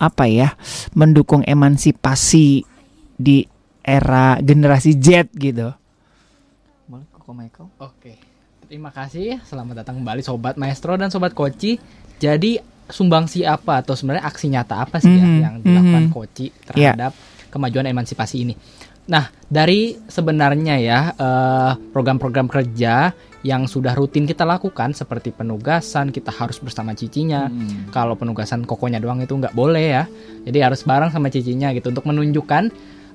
apa ya mendukung emansipasi di era generasi Z gitu. Oke. Terima kasih. Selamat datang kembali sobat maestro dan sobat koci. Jadi sumbangsi apa atau sebenarnya aksi nyata apa sih ya Mhm, yang dilakukan mhm. koci terhadap kemajuan emansipasi ini? Nah, dari sebenarnya ya eh, program-program kerja yang sudah rutin kita lakukan seperti penugasan kita harus bersama cicinya. Kalau penugasan kokonya doang itu nggak boleh ya. Jadi harus bareng sama cicinya gitu untuk menunjukkan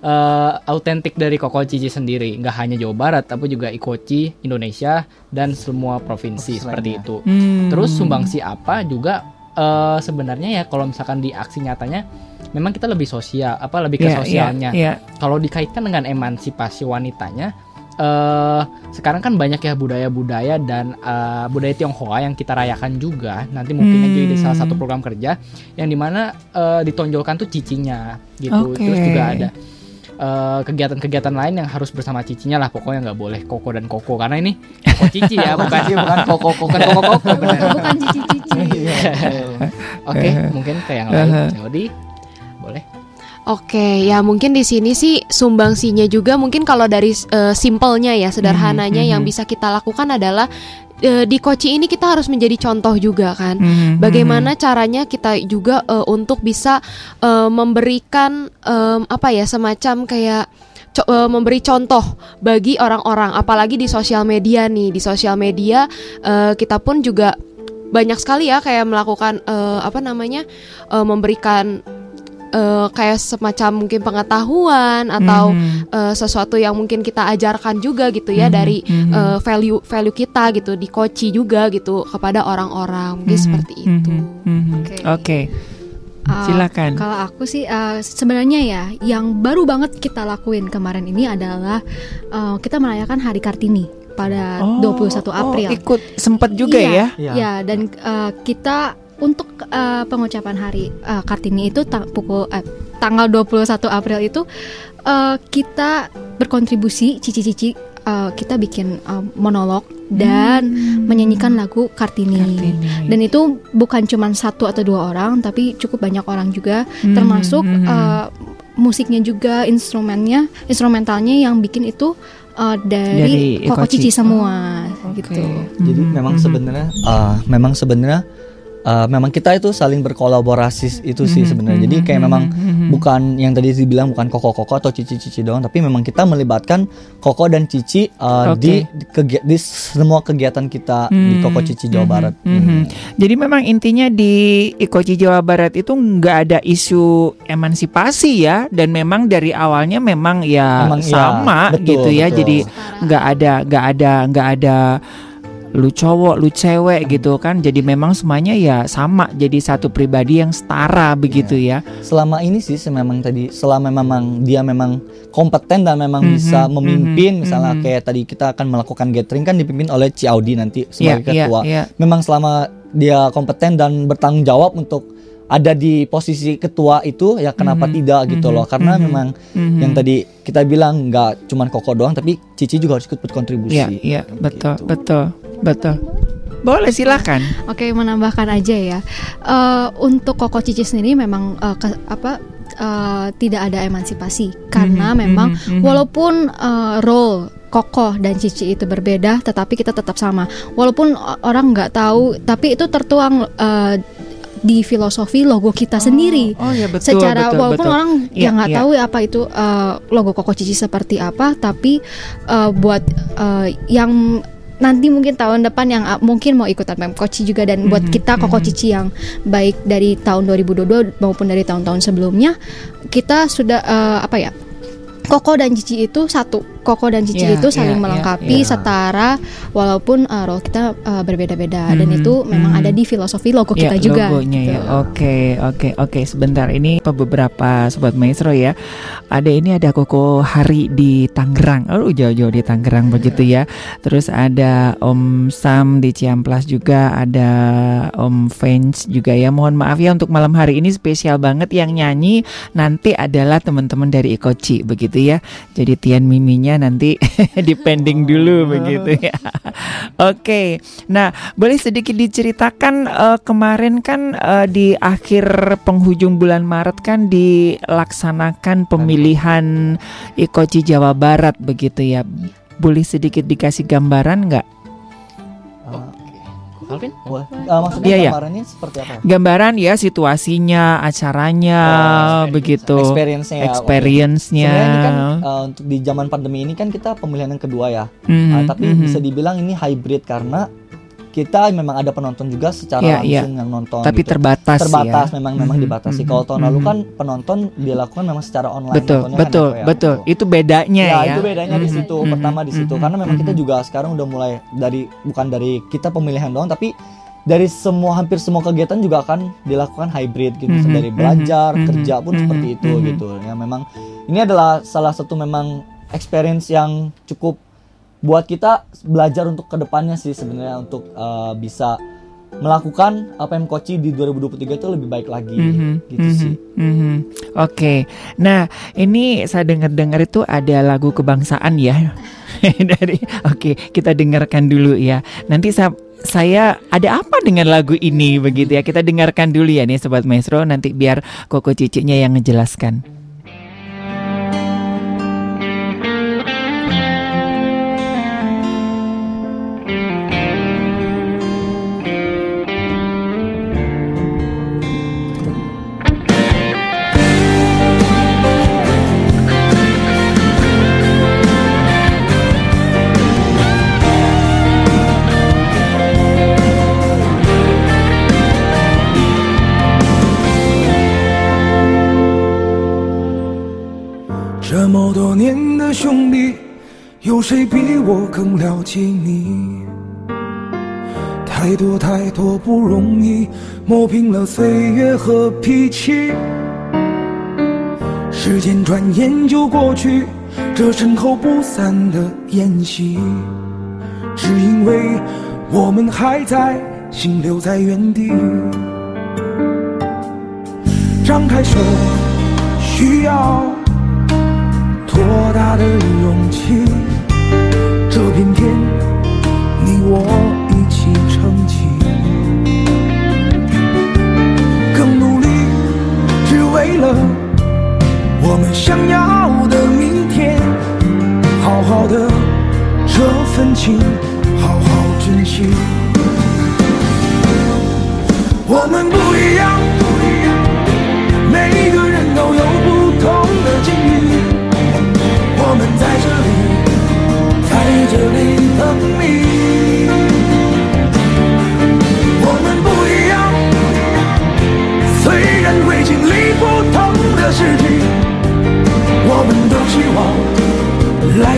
eh, autentik dari Koko Cici sendiri, nggak hanya Jawa Barat, tapi juga Ikoci Indonesia dan semua provinsi seperti itu. Hmm. Terus sumbangsi apa juga eh, sebenarnya ya kalau misalkan di aksi nyatanya, memang kita lebih sosial, apa lebih ke Iya, iya, sosialnya. iya. Kalau dikaitkan dengan emansipasi wanitanya, eh sekarang kan banyak ya budaya-budaya dan eh, budaya Tionghoa yang kita rayakan juga. Nanti mungkin Hmm. jadi salah satu program kerja yang di mana eh, ditonjolkan tuh cicinya gitu. Oke. Terus juga ada eh, kegiatan-kegiatan lain yang harus bersama cicinya lah pokoknya nggak boleh koko dan koko karena ini koko cici ya bukan bukan koko koko bukan koko koko benar Bukan cici-cici. oke mungkin ke yang lain. Jadi boleh Oke, ya mungkin di sini sih sumbangsinya juga mungkin kalau dari eh, simpelnya ya sederhananya Mhm, yang mhm. bisa kita lakukan adalah eh, di Koci ini kita harus menjadi contoh juga kan. Mhm, Bagaimana caranya kita juga eh, untuk bisa eh, memberikan em, apa ya semacam kayak co- memberi contoh bagi orang-orang apalagi di sosial media nih. Di sosial media eh, kita pun juga banyak sekali ya kayak melakukan eh, apa namanya eh, memberikan eh, kayak semacam mungkin pengetahuan atau Mhm. eh, sesuatu yang mungkin kita ajarkan juga gitu ya Mhm, dari eh, value value kita gitu di koci juga gitu kepada orang-orang mungkin Mhm, seperti itu. mhm, mhm. Oke. Uh, Silakan. Kalau aku sih uh, sebenarnya ya yang baru banget kita lakuin kemarin ini adalah uh, kita merayakan Hari Kartini pada Oh, 21 April. oh, ikut sempet juga Iya, ya? Iya, dan uh, kita untuk uh, pengucapan Hari uh, Kartini itu ta- pukul eh, tanggal 21 April itu uh, kita berkontribusi cici-cici uh, kita bikin uh, monolog dan menyanyikan lagu Kartini. Dan itu bukan cuma satu atau dua orang, tapi cukup banyak orang juga, Hmm, termasuk hmm. uh, musiknya juga, instrumennya, instrumentalnya yang bikin itu uh, dari, Dari Koko. Cici semua, gitu. Jadi memang sebenarnya uh, memang sebenarnya uh, memang kita itu saling berkolaborasi itu sih Mhm, sebenarnya. Jadi mhm, kayak memang mhm, mhm. bukan yang tadi dibilang bukan koko-koko atau cici-cici doang, tapi memang kita melibatkan koko dan cici uh, Oke. di kegi- di semua kegiatan kita di Hmm, Koko Cici Jawa mhm, Barat. mhm. Jadi memang intinya di Ikoci Jawa Barat itu nggak ada isu emansipasi ya, dan memang dari awalnya memang ya Memang iya, sama betul, gitu ya. betul. Jadi nggak ada nggak ada nggak ada lu cowok, lu cewek gitu kan. Jadi memang semuanya ya sama, jadi satu pribadi yang setara begitu ya. Selama ini sih memang tadi selama memang dia memang kompeten dan memang Mhm, bisa memimpin mhm, misalnya mhm. kayak tadi kita akan melakukan gathering kan dipimpin oleh Ci Audi nanti sebagai Iya, iya, ketua. iya. Memang selama dia kompeten dan bertanggung jawab untuk ada di posisi ketua itu ya kenapa Mhm, tidak gitu mhm, loh karena mhm, memang mhm. yang tadi kita bilang nggak cuman Koko doang tapi Cici juga harus ikut berkontribusi. Iya, iya, betul, betul, betul. Boleh silakan. Oke, menambahkan aja ya. Eh, untuk Koko Cici sendiri memang eh, ke- apa eh, tidak ada emansipasi karena Mhm, memang mhm, mhm. walaupun eh, role Koko dan Cici itu berbeda, tetapi kita tetap sama. Walaupun orang nggak tahu, tapi itu tertuang eh, di filosofi logo kita sendiri. oh ya, betul, Secara betul, walaupun betul. orang Iya, yang nggak iya. tahu apa itu eh, logo Koko Cici seperti apa, tapi eh, buat eh, yang nanti mungkin tahun depan yang uh, mungkin mau ikutan Pemkoci juga dan buat Mhm, kita Koko mhm. Cici yang baik dari tahun 2022 maupun dari tahun-tahun sebelumnya kita sudah eh, apa ya Koko dan Cici itu satu Koko dan Cici Iya, itu saling iya, melengkapi iya, iya. setara walaupun uh, role kita uh, berbeda-beda dan Mhm, itu memang mhm. ada di filosofi logo Ya, kita juga logonya ya. gitu. Oke, oke, oke. Sebentar ini beberapa sobat maestro ya. Ada ini ada Koko Hari di Tangerang. Oh, jauh-jauh di Tangerang begitu ya. Terus ada Om Sam di Ciamplas juga, ada Om Fans juga ya. Mohon maaf ya untuk malam hari ini spesial banget yang nyanyi nanti adalah teman-teman dari Ikoci begitu ya. Jadi Tian Miminya nanti dipending dulu begitu ya. Oke. Nah, boleh sedikit diceritakan eh, kemarin kan eh, di akhir penghujung bulan Maret kan dilaksanakan pemilihan Ikoci Jawa Barat begitu ya. Boleh sedikit dikasih gambaran nggak? Alvin? Wah, uh, maksudnya Iya, iya. gambarannya seperti apa? Gambaran ya situasinya, acaranya begitu. experience-nya ya. Experience-nya. Ini kan uh, untuk di zaman pandemi ini kan kita pemilihan yang kedua ya. Mhm, Uh, tapi mhm. bisa dibilang ini hybrid karena kita memang ada penonton juga secara Iya, iya. langsung yang nonton. Tapi gitu. terbatas Terbatas ya. memang memang Mhm, dibatasi. mhm, Kalau tahun lalu mhm. kan penonton dilakukan memang secara online. Betul, kan betul, ya, betul. Itu bedanya ya, ya. itu bedanya di Mhm, situ. mhm, Pertama di situ mhm, karena memang kita mhm. juga sekarang udah mulai dari bukan dari kita pemilihan doang tapi dari semua hampir semua kegiatan juga akan dilakukan hybrid gitu Mhm, dari belajar mhm, kerja pun mhm, seperti itu mhm. gitu ya memang ini adalah salah satu memang experience yang cukup buat kita belajar untuk ke depannya sih sebenarnya untuk uh, bisa melakukan apa yang Koci di 2023 itu lebih baik lagi Mhm, gitu mhm, sih mhm. Oke, nah ini saya dengar-dengar itu ada lagu kebangsaan ya dari. Oke, kita dengarkan dulu ya. Nanti saya saya ada apa dengan lagu ini begitu ya? Kita dengarkan dulu ya nih sobat maestro. Nanti biar Koko Cicinya yang ngejelaskan. 谁比我更了解你？太多太多不容易，磨平了岁月和脾气。时间转眼就过去，这身后不散的宴席，只因为我们还在，心留在原地。张开手，需要多大的勇气？这片天，你我一起撑起，更努力，只为了我们想要的明天。好好的这份情，好好珍惜。我们不一样，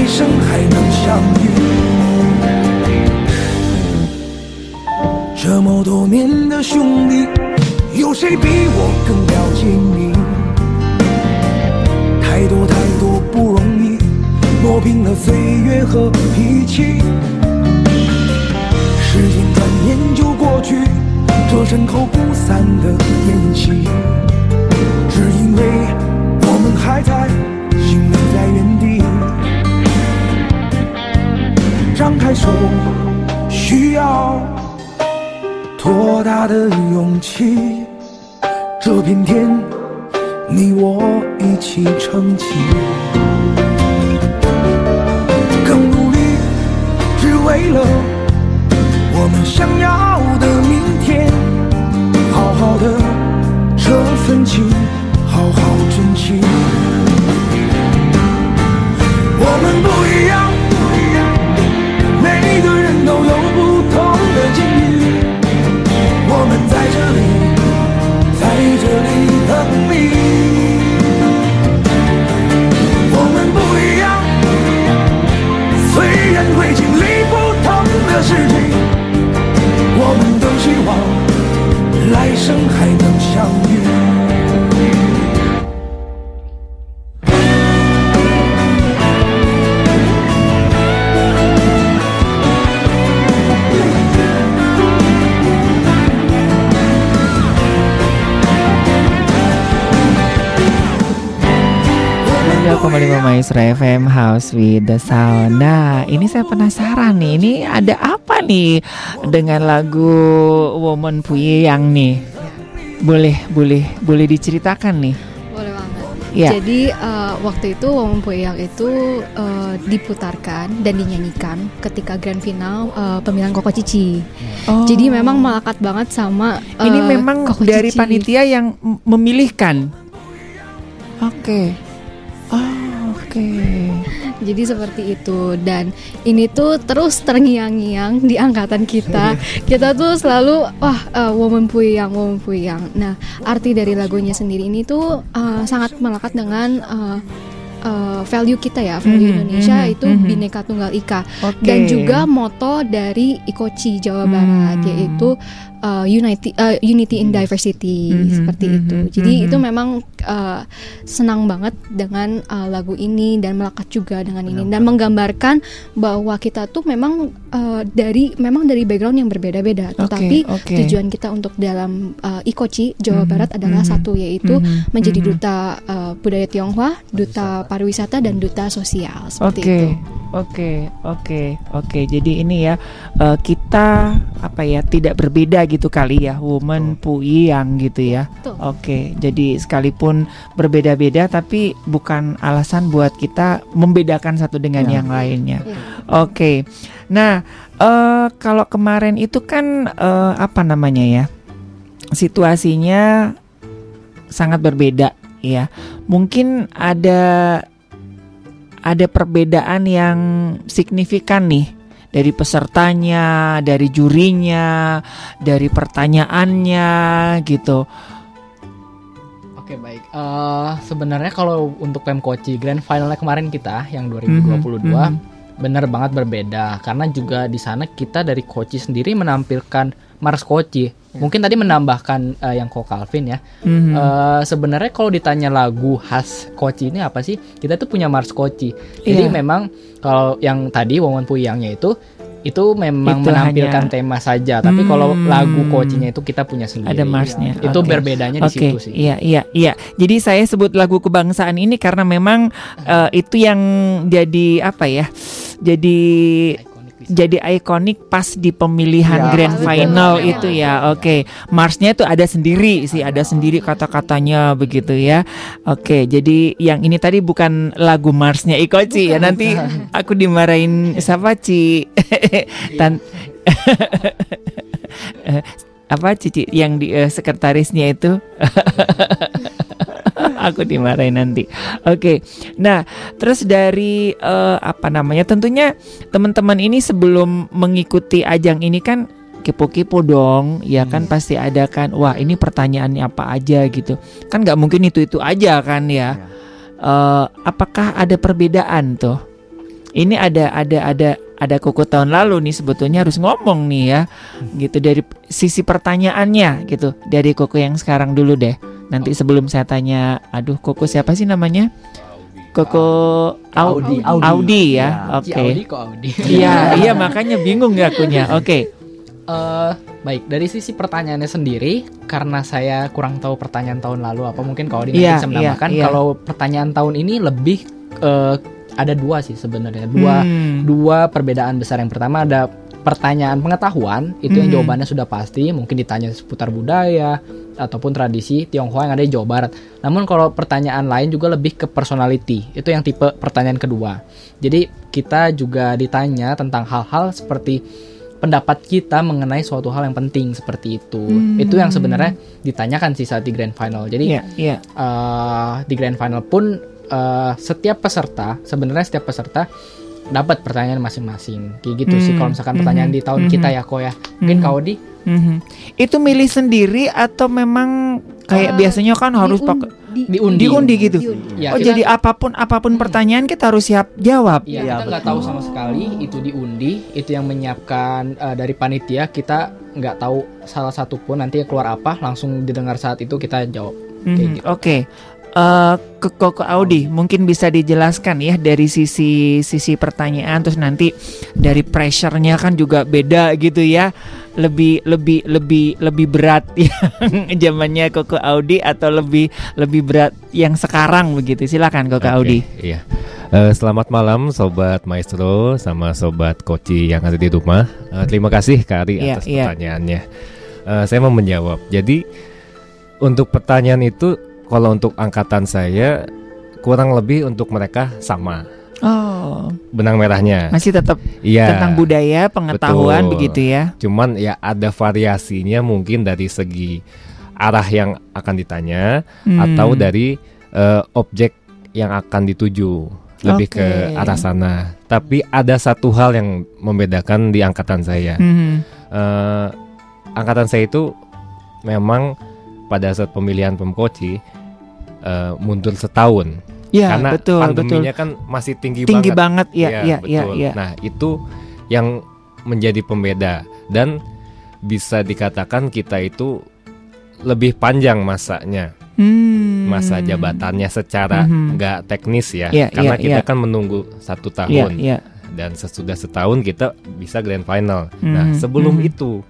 生还能相遇。这么多年的兄弟，有谁比我更了解你？太多太多不容易，磨平了岁月和脾气。时间转眼就过去，这身后不散的宴席，只因为我们还在，心留在原地。张开手，需要多大的勇气？这片天，你我一起撑起。更努力，只为了我们想要的明天。好好的这份情，好好珍惜。的事情，我们都希望来生还能相101,5 iya. Maestro FM House with the Sound Nah ini saya penasaran nih Ini ada apa nih Dengan lagu Woman Puyi yang nih Boleh, boleh, boleh diceritakan nih Boleh banget ya. Jadi uh, waktu itu Woman Puyi yang itu uh, Diputarkan dan dinyanyikan Ketika grand final uh, pemilihan Koko Cici oh. Jadi memang melekat banget sama uh, Ini memang Koko dari Cici. panitia yang memilihkan Oke. Okay oke. Jadi seperti itu dan ini tuh terus terngiang-ngiang di angkatan kita. Kita tuh selalu wah eh, woman puyang, woman puyang. Nah, arti dari lagunya sendiri ini tuh eh, sangat melekat dengan eh, eh, value kita ya, value Mhm, Indonesia mhm, itu mhm. Bhinneka Tunggal Ika Oke. dan juga moto dari Ikoci Jawa Barat Hmm. yaitu uh, unity uh, unity in diversity Mhm, seperti mhm, itu. Jadi mhm. itu memang uh, senang banget dengan uh, lagu ini dan melekat juga dengan ini dan menggambarkan bahwa kita tuh memang uh, dari memang dari background yang berbeda-beda, tetapi oke. tujuan kita untuk dalam uh, Ikoci Jawa Mhm, Barat adalah mhm, satu yaitu mhm, menjadi mhm. duta uh, budaya Tionghoa, duta pariwisata dan duta sosial seperti Oke, itu. Oke, oke, oke. Jadi ini ya eh, kita apa ya tidak berbeda gitu kali ya, woman puyang gitu ya. Betul. Oke, jadi sekalipun berbeda-beda tapi bukan alasan buat kita membedakan satu dengan Ya. yang lainnya. Ya. Oke, nah eh, kalau kemarin itu kan eh, apa namanya ya situasinya sangat berbeda ya. Mungkin ada ada perbedaan yang signifikan nih dari pesertanya, dari jurinya, dari pertanyaannya gitu. Oke baik. Eh sebenarnya kalau untuk Pemkoci Grand Finalnya kemarin kita yang 2022 Mhm, benar banget berbeda karena juga di sana kita dari Koci sendiri menampilkan Mars Koci. Mungkin tadi menambahkan eh, yang Ko Calvin ya. Mhm. Eh, sebenarnya kalau ditanya lagu khas Koci ini apa sih? Kita tuh punya Mars Koci. Jadi Iya. memang kalau yang tadi Wawan Puyangnya itu itu memang Itu menampilkan hanya- tema saja. Tapi kalau Hmm. lagu Kocinya itu kita punya sendiri. Ada Marsnya. Itu Oke. berbedanya di Oke, situ sih. Iya, iya, iya. Jadi saya sebut lagu kebangsaan ini karena memang eh, itu yang jadi apa ya? Jadi jadi ikonik pas di pemilihan Ya, grand final itu ya. Oke, Marsnya itu ada sendiri sih, ada sendiri kata-katanya begitu ya. Oke, jadi yang ini tadi bukan lagu Marsnya Ikoci ya. Nanti aku dimarahin siapa Ci? Tan Eh, apa Cici yang di eh, sekretarisnya itu aku dimarahin nanti. Oke. Nah, terus dari eh, apa namanya? Tentunya teman-teman ini sebelum mengikuti ajang ini kan kepo-kepo dong, ya kan pasti ada kan. Wah, ini pertanyaannya apa aja gitu. Kan nggak mungkin itu-itu aja kan ya. Eh, apakah ada perbedaan tuh? Ini ada ada ada ada koko tahun lalu nih sebetulnya harus ngomong nih ya gitu dari sisi pertanyaannya gitu dari koko yang sekarang dulu deh nanti sebelum saya tanya aduh koko siapa sih namanya koko Au- Audi, Audi, Audi. ya Ya, oke Ci Audi kok Audi. iya iya makanya bingung ya akunya oke Eh, baik dari sisi pertanyaannya sendiri karena saya kurang tahu pertanyaan tahun lalu apa mungkin kalau Audi nanti Iya, bisa menambahkan iya, iya. kalau pertanyaan tahun ini lebih eh, ada dua sih sebenarnya dua Hmm. dua perbedaan besar yang pertama ada pertanyaan pengetahuan itu yang Mhm. jawabannya sudah pasti mungkin ditanya seputar budaya ataupun tradisi Tionghoa yang ada di Jawa Barat. Namun kalau pertanyaan lain juga lebih ke personality. Itu yang tipe pertanyaan kedua. Jadi kita juga ditanya tentang hal-hal seperti pendapat kita mengenai suatu hal yang penting seperti itu. Hmm. Itu yang sebenarnya ditanyakan sih saat di grand final. Jadi Iya, iya. eh, di grand final pun eh, setiap peserta sebenarnya setiap peserta dapat pertanyaan masing-masing kayak gitu sih Hmm, kalau misalkan pertanyaan mhm, di tahun mhm. kita ya kok ya mungkin Mhm. kau di Mhm. Itu milih sendiri atau memang kayak Eh, biasanya kan harus pakai diundi. diundi gitu. Ya, oh kita- jadi apa pun apa pun pertanyaan kita harus siap jawab. Iya, kita nggak tahu sama sekali itu diundi, itu yang menyiapkan eh, dari panitia kita nggak tahu salah satu pun nanti keluar apa langsung didengar saat itu kita jawab. Kayak Mhm, gitu. Oke. Eh, ke Koko Audi mungkin bisa dijelaskan ya dari sisi sisi pertanyaan terus nanti dari pressure-nya kan juga beda gitu ya lebih lebih lebih lebih berat yang zamannya Koko Audi atau lebih lebih berat yang sekarang begitu silakan Koko Oke, Audi Iya. Eh, selamat malam sobat maestro sama sobat koci yang ada di rumah. Eh, terima kasih Kak Ari Iya, atas iya. pertanyaannya. Eh, saya mau menjawab. Jadi untuk pertanyaan itu kalau untuk angkatan saya kurang lebih untuk mereka sama oh benang merahnya. masih tetap Iya. tentang budaya pengetahuan Betul. begitu ya Cuman ya ada variasinya mungkin dari segi arah yang akan ditanya Hmm. atau dari eh, objek yang akan dituju lebih Oke. ke arah sana. Tapi ada satu hal yang membedakan di angkatan saya. Mhm. Eh, angkatan saya itu memang pada saat pemilihan pemkoci eh, mundur setahun. Ya, Karena betul, pandeminya betul. kan masih tinggi, Tinggi banget. banget, ya, ya, ya, betul. ya. Nah, itu yang menjadi pembeda dan bisa dikatakan kita itu lebih panjang masanya. Hmm. Masa jabatannya secara Mhm. nggak teknis ya, Ya, karena ya, kita ya. kan menunggu satu Ya, tahun ya. dan sesudah setahun kita bisa grand final. Nah, Mhm, sebelum mhm. itu,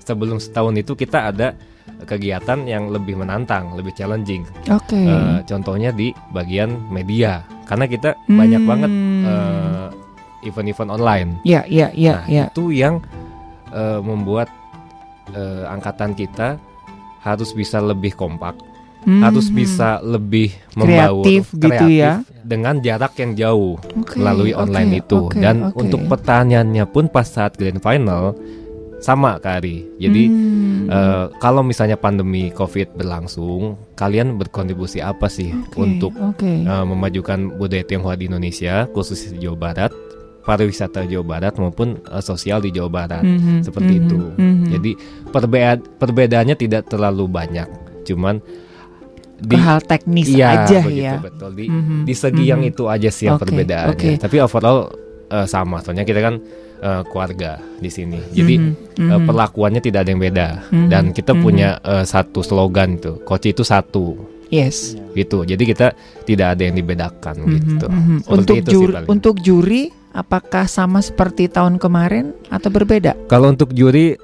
sebelum setahun itu kita ada kegiatan yang lebih menantang, lebih challenging. Oke. Eh, contohnya di bagian media, karena kita banyak Hmm. banget eh, event-event online. Ya, ya, ya, Nah, ya. itu yang eh, membuat eh, angkatan kita harus bisa lebih kompak, Hmm, harus bisa lebih membaur Kreatif gitu ya. dengan jarak yang jauh Oke, melalui online itu. oke, Dan oke. untuk pertanyaannya pun pas saat grand final sama Kak Ari. Jadi Hmm. eh, kalau misalnya pandemi COVID berlangsung, kalian berkontribusi apa sih untuk oke. eh, memajukan budaya Tionghoa di Indonesia, khusus di Jawa Barat, pariwisata Jawa Barat maupun eh, sosial di Jawa Barat, Mhm, seperti mhm, itu. mhm. Jadi perbeda perbedaannya tidak terlalu banyak, cuman Ke hal teknis Iya, aja begitu, ya. Betul di Mhm, di segi yang mhm. itu aja sih yang Oke, perbedaannya. oke. Tapi overall eh, sama, soalnya kita kan eh, keluarga di sini. Jadi Mhm, eh, mhm. perlakuannya tidak ada yang beda. Mhm, Dan kita mhm. punya eh, satu slogan itu, coach itu satu. Yes. Gitu. Jadi kita tidak ada yang dibedakan Mhm, gitu. mhm. Seperti Untuk itu sih juri, paling. untuk juri apakah sama seperti tahun kemarin atau berbeda? Kalau untuk juri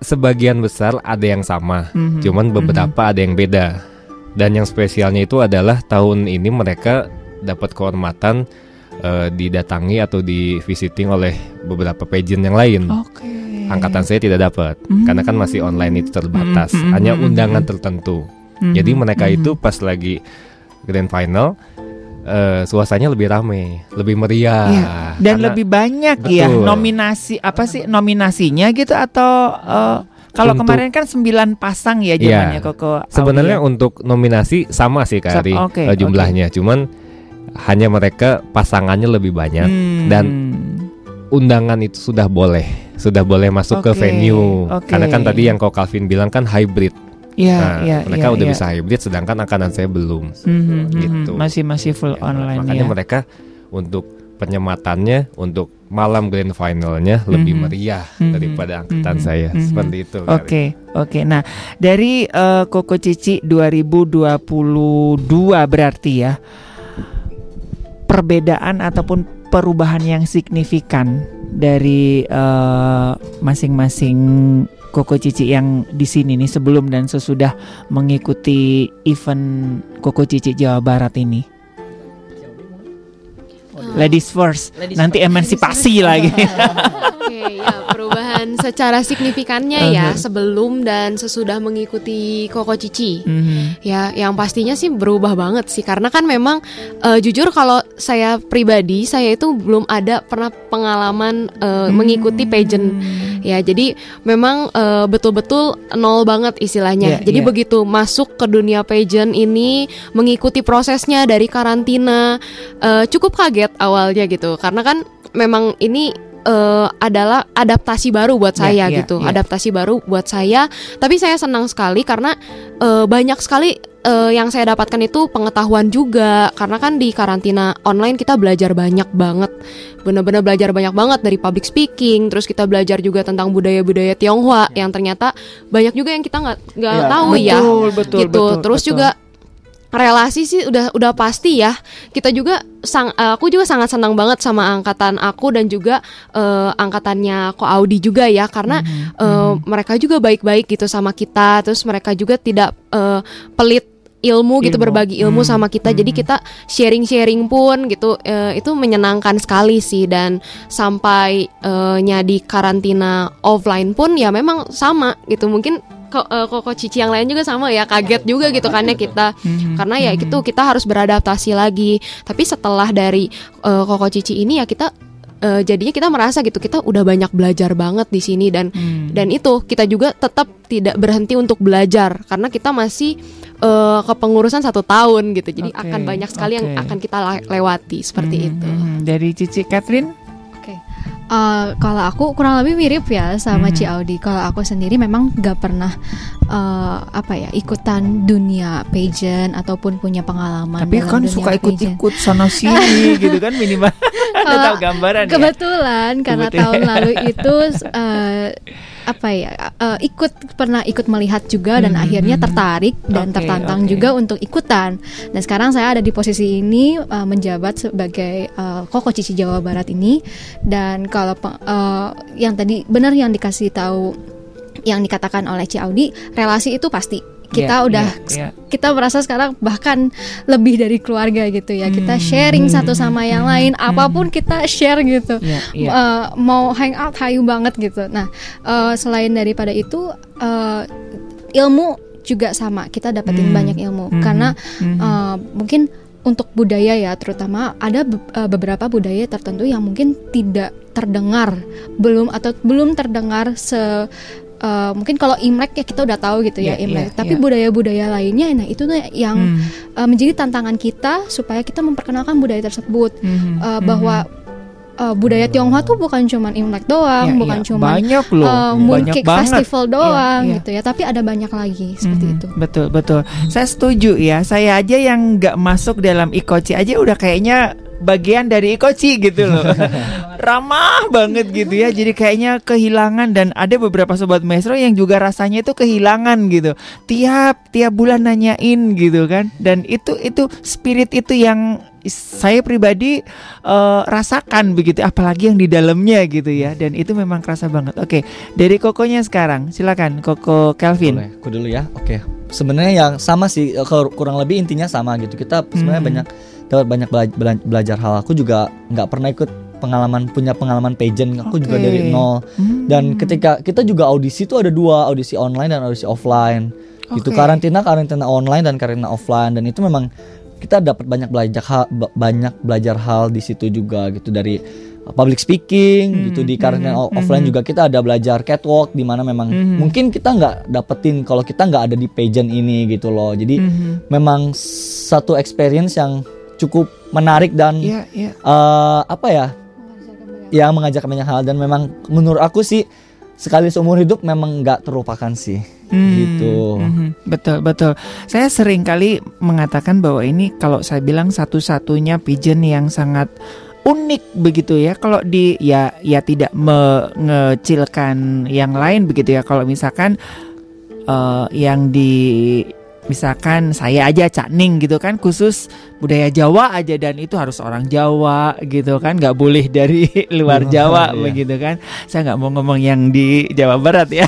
sebagian besar ada yang sama, Mhm, cuman beberapa ada yang beda. Dan yang spesialnya itu adalah tahun ini mereka dapat kehormatan eh, didatangi atau di visiting oleh beberapa pageant yang lain. Oke. Angkatan saya tidak dapat karena kan masih online itu terbatas, Mhm, hanya mhm, undangan tertentu. Jadi mereka itu pas lagi grand final eh, suasananya lebih ramai, lebih meriah. Iya, Dan Karena- lebih banyak ya Betul. nominasi apa sih nominasinya gitu atau eh, kalau Untuk- kemarin kan 9 pasang ya zamannya Iya. Koko. Sebenarnya Aulia. untuk nominasi sama sih Kak oke, eh, jumlahnya, cuman hanya mereka pasangannya lebih banyak Hmm. dan undangan itu sudah boleh, sudah boleh masuk ke Oke, venue. oke. Karena kan tadi yang Kok Calvin bilang kan hybrid. Iya, Nah, iya, mereka iya, udah iya. bisa hybrid sedangkan angkatan saya belum. Mhm, mhm. gitu. masih masih full online Makanya ya. mereka untuk penyematannya untuk malam grand finalnya lebih Mhm. meriah Mhm, daripada angkatan mhm, saya. mhm. Seperti itu. Oke, Ari. oke. Nah, dari eh, Koko Cici 2022 berarti ya. Perbedaan ataupun perubahan yang signifikan dari eh, masing-masing Koko Cici yang di sini nih sebelum dan sesudah mengikuti event Koko Cici Jawa Barat ini. Ladies first, Ladies nanti first. emansipasi Ladies lagi. Oke. Oke, ya perubahan secara signifikannya ya Uh-huh. sebelum dan sesudah mengikuti Koko Cici. Mhm. Ya, yang pastinya sih berubah banget sih karena kan memang eh, jujur kalau saya pribadi saya itu belum ada pernah pengalaman eh, mengikuti pageant. Ya, jadi memang eh, betul-betul nol banget istilahnya. Iya, jadi iya. begitu masuk ke dunia pageant ini mengikuti prosesnya dari karantina eh, cukup kaget awalnya gitu. Karena kan memang ini eh, adalah adaptasi baru buat Iya, saya iya, gitu. iya. adaptasi baru buat saya. Tapi saya senang sekali karena eh, banyak sekali eh, yang saya dapatkan itu pengetahuan juga. Karena kan di karantina online kita belajar banyak banget. Benar-benar belajar banyak banget dari public speaking terus kita belajar juga tentang budaya-budaya Tionghoa yang ternyata banyak juga yang kita nggak nggak Iya, tahu ya. betul, betul, gitu. betul, terus betul. juga relasi sih udah udah pasti ya. Kita juga sang eh, aku juga sangat senang banget sama angkatan aku dan juga eh, angkatannya Ko Audi juga ya. Karena eh, mereka juga baik-baik gitu sama kita. Terus mereka juga tidak eh, pelit ilmu, gitu Ilmu. berbagi ilmu Hmm, sama kita. Jadi kita sharing-sharing pun gitu eh, itu menyenangkan sekali sih. Dan sampai nya di karantina offline pun ya memang sama gitu. Mungkin koko cici yang lain juga sama ya kaget juga gitu kan ya kita Mhm, karena ya itu kita harus beradaptasi lagi tapi setelah dari eh, koko cici ini ya kita eh, jadinya kita merasa gitu kita udah banyak belajar banget di sini dan Hmm. dan itu kita juga tetap tidak berhenti untuk belajar karena kita masih eh, kepengurusan satu tahun gitu jadi Oke, akan banyak sekali yang oke. akan kita lewati seperti itu Mhm. Dari Cici Catherine? Eh, kalau aku kurang lebih mirip ya sama Mhm. Ci Audi. Kalau aku sendiri memang gak pernah eh, apa ya ikutan dunia pageant ataupun punya pengalaman. Tapi dalam kan dunia suka ikut-ikut sana sini gitu kan minimal. Ada tahu gambaran ya. Kebetulan karena Kebetulan. tahun lalu itu eh, apa ya eh, ikut pernah ikut melihat juga dan Mhm, akhirnya mhm. tertarik dan Oke, tertantang oke. juga untuk ikutan. Dan sekarang saya ada di posisi ini eh, menjabat sebagai eh, Koko Cici Jawa Barat ini dan kalau eh, yang tadi benar yang dikasih tahu yang dikatakan oleh Ci Audi relasi itu pasti. Kita Iya, udah iya, iya. kita merasa sekarang bahkan lebih dari keluarga gitu ya. Kita Hmm, sharing satu sama yang lain apa pun kita share gitu. Iya, iya. Eh, mau hangout hayu banget gitu. Nah eh, selain daripada itu eh, ilmu juga sama. Kita dapetin Hmm, banyak ilmu. Mhm, karena mhm. eh, mungkin untuk budaya ya terutama ada be- beberapa budaya tertentu yang mungkin tidak terdengar belum atau belum terdengar se eh, mungkin kalau Imlek ya kita udah tahu gitu ya Iya, Imlek iya, tapi iya. budaya-budaya lainnya nah itu tuh yang Hmm. eh, menjadi tantangan kita supaya kita memperkenalkan budaya tersebut Mhm, Eh, bahwa eh, budaya Tionghoa tuh bukan cuman Imlek doang Iya, bukan iya. cuman Banyak loh, banyak Mooncake banget. Festival doang Iya, iya. gitu ya tapi ada banyak lagi seperti Mhm, itu Betul betul. Saya setuju ya. Saya aja yang nggak masuk dalam ikoci aja udah kayaknya bagian dari ikoci gitu loh. Ramah banget gitu ya. Jadi kayaknya kehilangan dan ada beberapa sobat maestro yang juga rasanya itu kehilangan gitu. Tiap tiap bulan nanyain gitu kan. Dan itu itu spirit itu yang saya pribadi eh, rasakan begitu apalagi yang di dalamnya gitu ya dan itu memang kerasa banget. Oke, dari kokonya sekarang silakan Koko Kelvin. Boleh, aku dulu ya. Oke. Sebenarnya yang sama sih eh, kur- kurang lebih intinya sama gitu. Kita sebenarnya Mhm. banyak dapat banyak bela- bela- belajar hal. Aku juga nggak pernah ikut pengalaman punya pengalaman pageant. Aku juga Oke. dari nol. Hmm. Dan ketika kita juga audisi itu ada dua, audisi online dan audisi offline. Gitu Oke. karantina karantina online dan karantina offline dan itu memang kita dapat banyak belajar hal ba- banyak belajar hal di situ juga gitu dari uh, public speaking gitu di karantina hmm, offline hmm. juga kita ada belajar catwalk di mana memang Mhm. mungkin kita nggak dapetin kalau kita nggak ada di pageant ini gitu loh jadi Mhm. memang satu experience yang cukup menarik dan Iya, iya. eh, apa ya yang mengajarkan banyak hal dan memang menurut aku sih sekali seumur hidup memang nggak terlupakan sih Hmm, gitu mhm, betul betul. Saya sering kali mengatakan bahwa ini kalau saya bilang satu-satunya pigeon yang sangat unik begitu ya. Kalau di ya ya tidak mengecilkan yang lain begitu ya. Kalau misalkan eh, yang di misalkan saya aja Cak Ning gitu kan khusus budaya Jawa aja dan itu harus orang Jawa gitu kan nggak boleh dari luar Oh, Jawa iya. begitu kan. Saya nggak mau ngomong yang di Jawa Barat ya.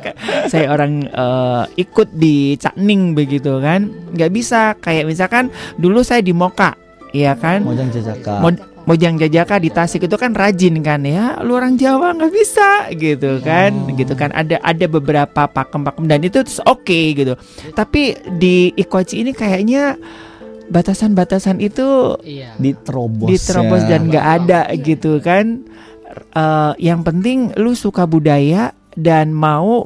Saya orang eh, ikut di Cak Ning begitu kan. Nggak bisa kayak misalkan dulu saya di Moka Iya kan? Mojang Jajaka. Mod- Mojang Jajaka di Tasik itu kan rajin kan ya, lu orang Jawa nggak bisa gitu kan, gitu kan ada ada beberapa pakem-pakem dan itu oke gitu. Tapi di Ikoci ini kayaknya batasan-batasan itu Iya. diterobos diterobos ya. dan nggak ada gitu kan. Eh, yang penting lu suka budaya dan mau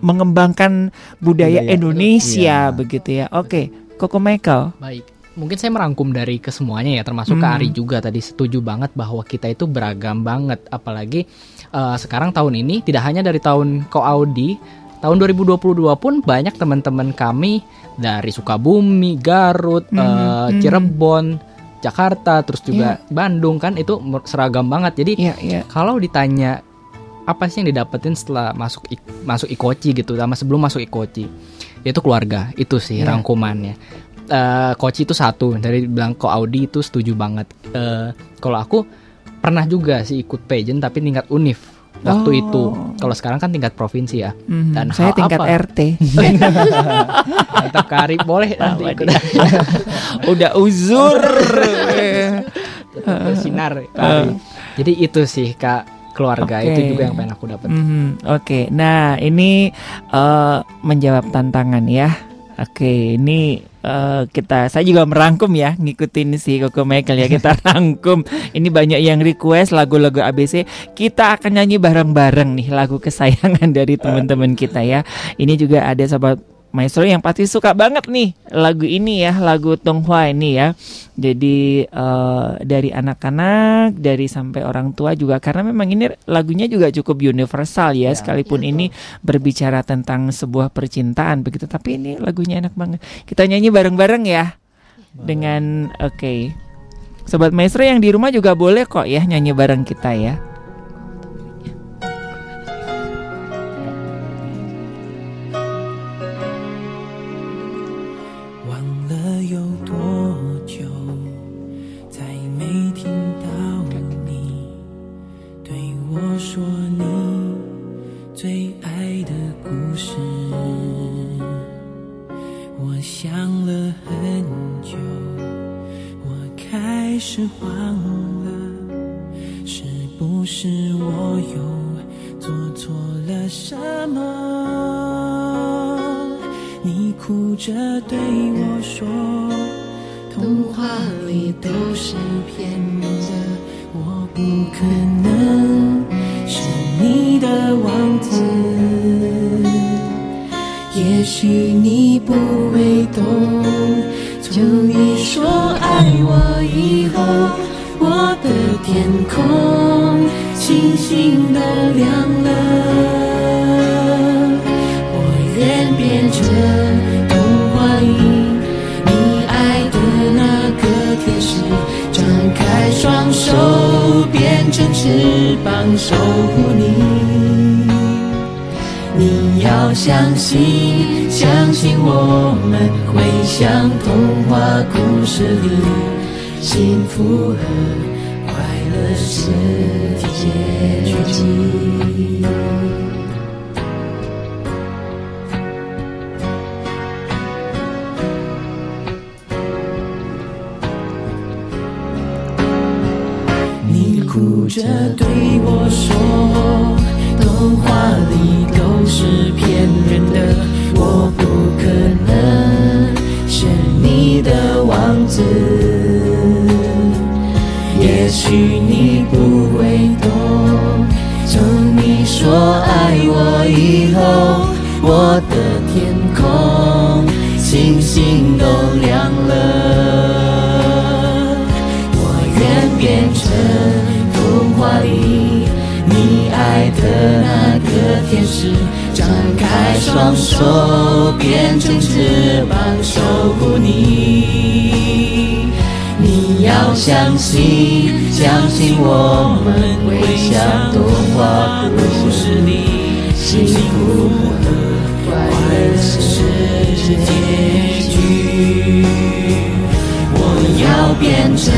mengembangkan budaya Budaya. Indonesia Iya. begitu ya. Oke, Koko Michael. Baik, mungkin saya merangkum dari kesemuanya ya, termasuk ke Hmm. Ari juga tadi setuju banget bahwa kita itu beragam banget, apalagi eh, sekarang tahun ini tidak hanya dari tahun Ko Audi, tahun 2022 pun banyak teman-teman kami dari Sukabumi, Garut, Hmm, hmm. Cirebon, Jakarta, terus juga Bandung kan itu seragam banget. Jadi Iya, kalau ditanya apa sih yang didapetin setelah masuk masuk Ikoci gitu, sama sebelum masuk Ikoci, itu keluarga itu sih Iya. rangkumannya. Eh Koci itu satu dari bilang ko Audi itu setuju banget. Eh kalau aku pernah juga sih ikut pageant tapi tingkat univ waktu Oh. itu. Kalau sekarang kan tingkat provinsi ya. Mhm, Dan saya hal tingkat apa? RT. Mantap Kari boleh nanti ikut. Udah uzur. Bersinar Kari. Jadi itu sih Kak keluarga Oke. itu juga yang pengen aku dapat. Mhm, Oke, nah ini eh, menjawab tantangan ya. Oke, ini eh, kita saya juga merangkum ya, ngikutin si Koko Michael ya kita rangkum. Ini banyak yang request lagu-lagu ABC. Kita akan nyanyi bareng-bareng nih lagu kesayangan dari teman-teman kita ya. Ini juga ada sobat Maestro yang pasti suka banget nih lagu ini ya, lagu Tonghua ini ya. Jadi eh, dari anak-anak, dari sampai orang tua juga karena memang ini lagunya juga cukup universal ya, sekalipun ini berbicara tentang sebuah percintaan begitu. Tapi ini lagunya enak banget. Kita nyanyi bareng-bareng ya. Dengan oke. Sobat Maestro yang di rumah juga boleh kok ya nyanyi bareng kita ya. 是忘了，是不是我又做错了什么？你哭着对我说，童话里都是骗人的，我不可能是你的王子。也许你不会懂，从你说爱我以后，我的天空星星都亮了。我愿变成童话里你爱的那个天使，张开双手变成翅膀守护你。你要相信，相信我们会像童话故事里，幸福和快乐是结局。手变成翅膀守护你。你要相信，相信我们会像童话故事里，幸福和快乐是结局。我要变成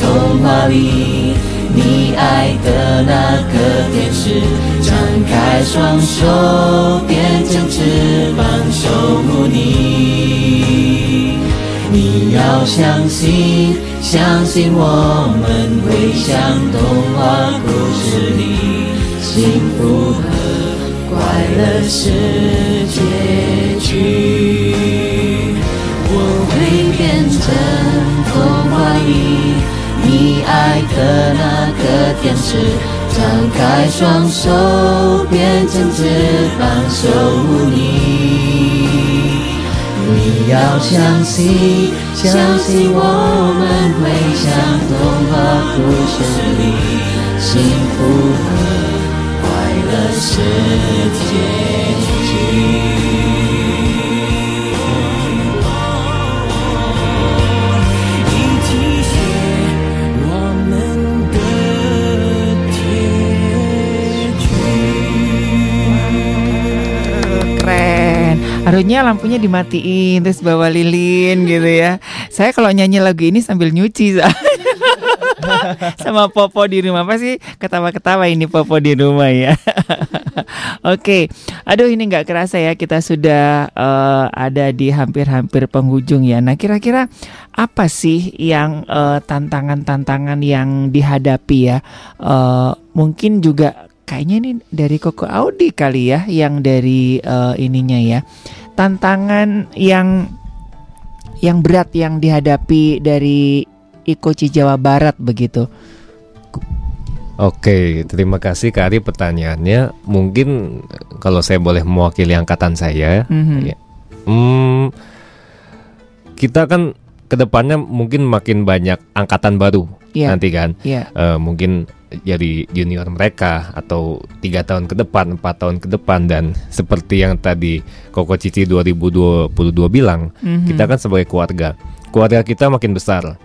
童话里你爱的那个天使，张开双手变成翅膀守护你。你要相信，相信我们会像童话故事里幸福和快乐是结局。我会变成童话里你爱的那个天使，张开双手变成翅膀守护你。你要相信，相信我们会像童话故事里，幸福和快乐是结局。Harusnya lampunya dimatiin terus bawa lilin gitu ya. Saya kalau nyanyi lagu ini sambil nyuci sama Popo di rumah apa sih ketawa-ketawa ini Popo di rumah ya. Oke, aduh ini nggak kerasa ya kita sudah eh, ada di hampir-hampir penghujung ya. Nah kira-kira apa sih yang eh, tantangan-tantangan yang dihadapi ya? Eh, mungkin juga kayaknya ini dari Koko Audi kali ya, yang dari eh, ininya ya. Tantangan yang yang berat yang dihadapi dari Ikoci Jawa Barat begitu. Oke, terima kasih Kak Ari pertanyaannya. Mungkin kalau saya boleh mewakili angkatan saya, Mhm. ya. Hmm, kita kan ke depannya mungkin makin banyak angkatan baru Iya, nanti kan. iya. Eh, mungkin jadi junior mereka atau tiga tahun ke depan, empat tahun ke depan dan seperti yang tadi Koko Cici 2022 bilang, Mhm. kita kan sebagai keluarga, keluarga kita makin besar,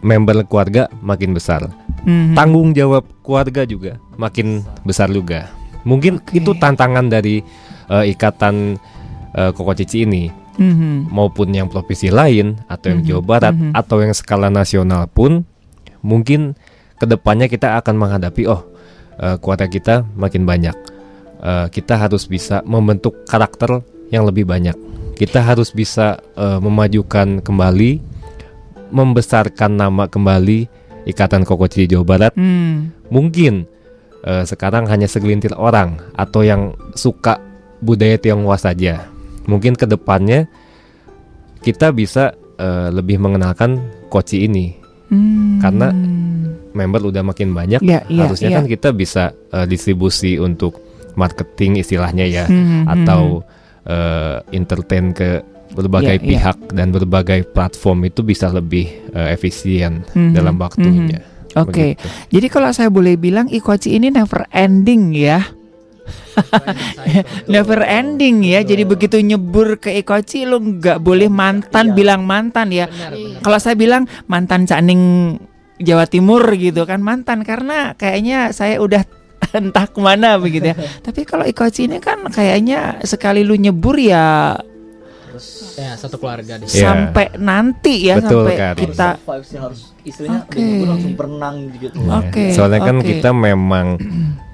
member keluarga makin besar, Mhm. tanggung jawab keluarga juga makin besar juga. Mungkin itu tantangan dari eh, ikatan eh, Koko Cici ini Mhm. maupun yang provinsi lain atau yang Mhm, Jawa Barat mhm. atau yang skala nasional pun mungkin ke depannya kita akan menghadapi oh eh, keluarga kita makin banyak Eh, kita harus bisa membentuk karakter yang lebih banyak kita harus bisa eh, memajukan kembali membesarkan nama kembali ikatan Kokoci Jawa Barat Hmm. mungkin eh, sekarang hanya segelintir orang atau yang suka budaya Tionghoa saja. Mungkin ke depannya kita bisa eh, lebih mengenalkan koci ini Hmm. karena member udah makin banyak. Iya, iya, harusnya iya. kan kita bisa eh, distribusi untuk marketing istilahnya ya, Hmm, atau eh, entertain ke berbagai Iya, iya. pihak dan berbagai platform itu bisa lebih eh, efisien Mhm, dalam waktunya. mhm. Oke, Begitu. jadi kalau saya boleh bilang Ikoci ini never ending ya. Never ending ya. Jadi begitu nyebur ke Ikoci lu nggak boleh mantan bilang mantan ya. Kalau saya bilang mantan Caning Jawa Timur gitu kan mantan karena kayaknya saya udah entah ke mana begitu ya. Tapi kalau Ikoci ini kan kayaknya sekali lu nyebur ya Ya, satu keluarga di Iya. sampai nanti ya Betul, sampai Kak. kita harus istilahnya Oke. libur langsung berenang gitu. Iya. Oke, Soalnya kan oke. kita memang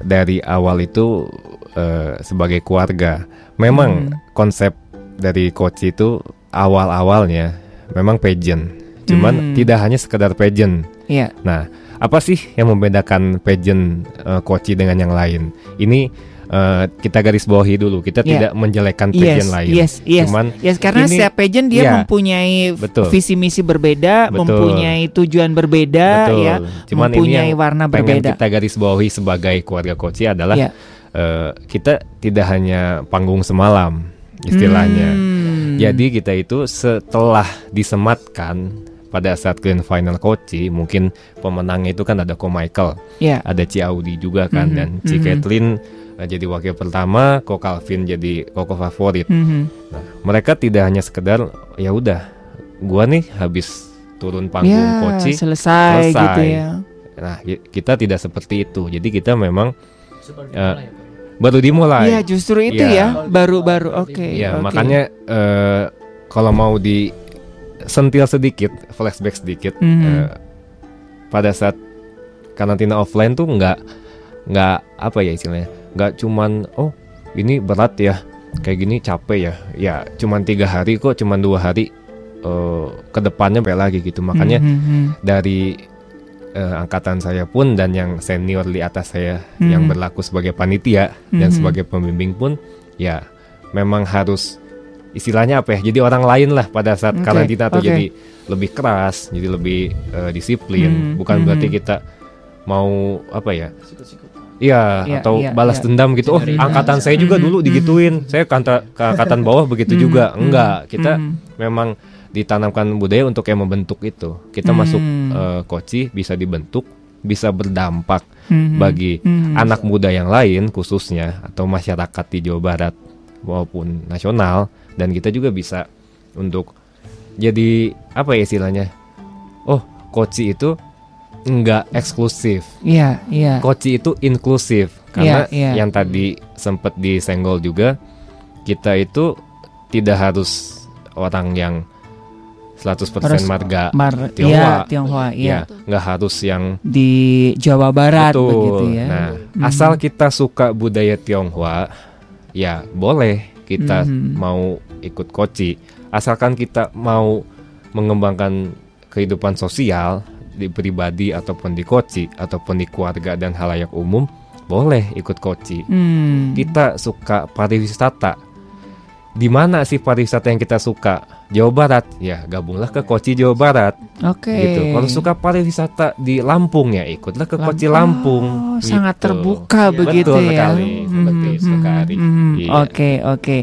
dari awal itu eh, sebagai keluarga, memang Hmm. konsep dari coach itu awal-awalnya memang pageant. Cuman Hmm. tidak hanya sekedar pageant. Iya. Nah, apa sih yang membedakan pageant eh, coach dengan yang lain? Ini eh, kita garis bawahi dulu. Kita Iya. tidak menjelekkan Yes, pageant lain. Yes, yes, Cuman yes karena ini- setiap pageant dia Iya. mempunyai Betul. visi misi berbeda, Betul. mempunyai tujuan berbeda, Betul. ya, Cuman mempunyai ini warna berbeda. kita garis bawahi sebagai keluarga Koci adalah Iya. eh, kita tidak hanya panggung semalam istilahnya. Hmm. Jadi kita itu setelah disematkan pada saat grand final Koci, mungkin pemenangnya itu kan ada Ko Michael, Iya. ada Ci Audi juga kan, Mhm, dan Ci mhm. Kathleen eh, jadi wakil pertama, Ko Calvin jadi koko favorit. Mhm. Nah, mereka tidak hanya sekedar ya udah, gua nih habis turun panggung Ya, Koci selesai gitu ya. Nah, kita tidak seperti itu. Jadi kita memang eh, baru dimulai. Iya, justru itu ya, baru-baru. Oke. Iya, oke. makanya eh, kalau mau di sentil sedikit, flashback sedikit, Mhm. eh, pada saat karantina offline tuh nggak nggak apa ya istilahnya, nggak cuman oh ini berat ya, kayak gini capek ya, ya cuman tiga hari kok, cuman dua hari eh, ke depannya kayak lagi gitu makanya Mhm, mhm. dari eh, angkatan saya pun dan yang senior di atas saya yang Mhm. berlaku sebagai panitia dan Mhm. sebagai pembimbing pun ya memang harus istilahnya apa ya jadi orang lain lah pada saat Oke, karantina tuh oke. jadi lebih keras jadi lebih eh, disiplin Hmm, bukan mhm. berarti kita mau apa ya Iya, Iya, atau iya, balas iya. dendam gitu. Oh, angkatan saya juga Mhm, dulu mhm. digituin. Saya ke, anta- ke angkatan bawah begitu Mhm, juga. mhm, Enggak, kita mhm. memang ditanamkan budaya untuk yang membentuk itu. Kita Mhm. masuk eh, koci bisa dibentuk, bisa berdampak Mhm, bagi mhm. anak muda yang lain khususnya atau masyarakat di Jawa Barat maupun nasional dan kita juga bisa untuk jadi apa ya istilahnya? Oh, koci itu enggak eksklusif. Iya, iya. Koci itu inklusif karena Iya, iya. yang tadi sempat disenggol juga kita itu tidak harus orang yang 100% Harus marga mar- Tionghoa. iya, Tionghoa, iya. Ya, nggak harus yang di Jawa Barat Betul. begitu ya. Nah, Mhm. asal kita suka budaya Tionghoa, ya boleh kita Mhm. mau ikut koci. Asalkan kita mau mengembangkan kehidupan sosial di pribadi ataupun di koci ataupun di keluarga dan halayak umum, boleh ikut koci. Hmm. Kita suka pariwisata. Di mana sih pariwisata yang kita suka? Jawa Barat, ya gabunglah ke Koci Jawa Barat. Oke. Gitu. Kalau suka pariwisata di Lampung ya ikutlah ke Koci Lam- Lampung. Oh, sangat Gitu. terbuka Iya, begitu betul ya. sekali, seperti Mhm, sekali. mhm. Iya. Oke, oke.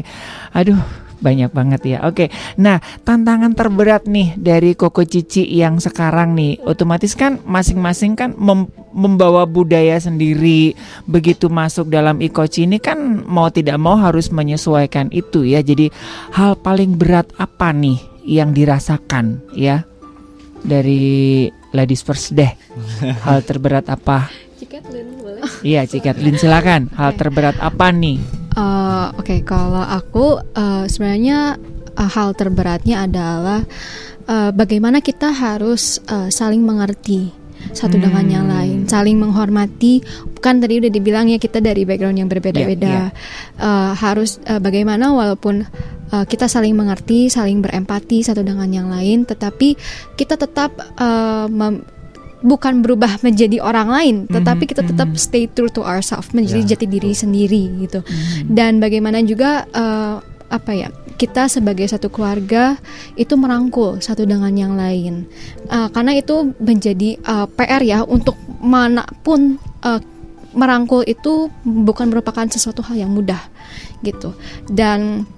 Aduh, banyak banget ya. Oke. Nah, tantangan terberat nih dari Koko Cici yang sekarang nih, otomatis kan masing-masing kan mem- membawa budaya sendiri. Begitu masuk dalam ikoci ini kan mau tidak mau harus menyesuaikan itu ya. Jadi hal paling berat apa nih yang dirasakan ya dari Ladies First deh? hal terberat apa? Boleh. Iya, Ciketlin silakan. Hal terberat apa nih? Eh, Oke, kalau aku eh, sebenarnya eh, hal terberatnya adalah eh, bagaimana kita harus eh, saling mengerti satu dengan yang Hmm. lain, saling menghormati. Kan tadi udah dibilang ya kita dari background yang berbeda-beda. Iya, Eh, harus eh, bagaimana walaupun eh, kita saling mengerti, saling berempati satu dengan yang lain, tetapi kita tetap mem- bukan berubah menjadi orang lain, tetapi kita tetap stay true to ourselves, menjadi Ya, jati diri sendiri gitu. Dan bagaimana juga eh, apa ya kita sebagai satu keluarga itu merangkul satu dengan yang lain, Eh, karena itu menjadi eh, PR ya untuk mana pun eh, merangkul itu bukan merupakan sesuatu hal yang mudah gitu. Dan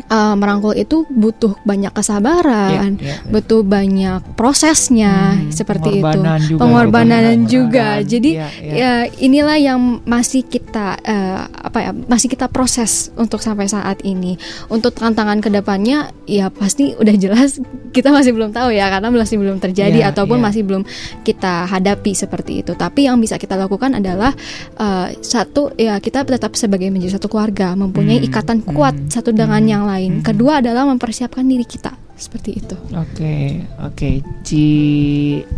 eh, merangkul itu butuh banyak kesabaran, Iya, iya, iya. butuh banyak prosesnya seperti itu, pengorbanan juga. pengorbanan Pengorbanan. juga. Jadi Iya, iya. ya inilah yang masih kita eh, apa ya masih kita proses untuk sampai saat ini. Untuk tantangan ke depannya ya pasti udah jelas kita masih belum tahu ya karena masih belum terjadi Iya, ataupun iya. masih belum kita hadapi seperti itu. Tapi yang bisa kita lakukan adalah eh, satu ya kita tetap sebagai menjadi satu keluarga mempunyai Hmm, ikatan kuat satu dengan yang lain. Kedua adalah mempersiapkan diri kita seperti itu. Oke, oke. Ci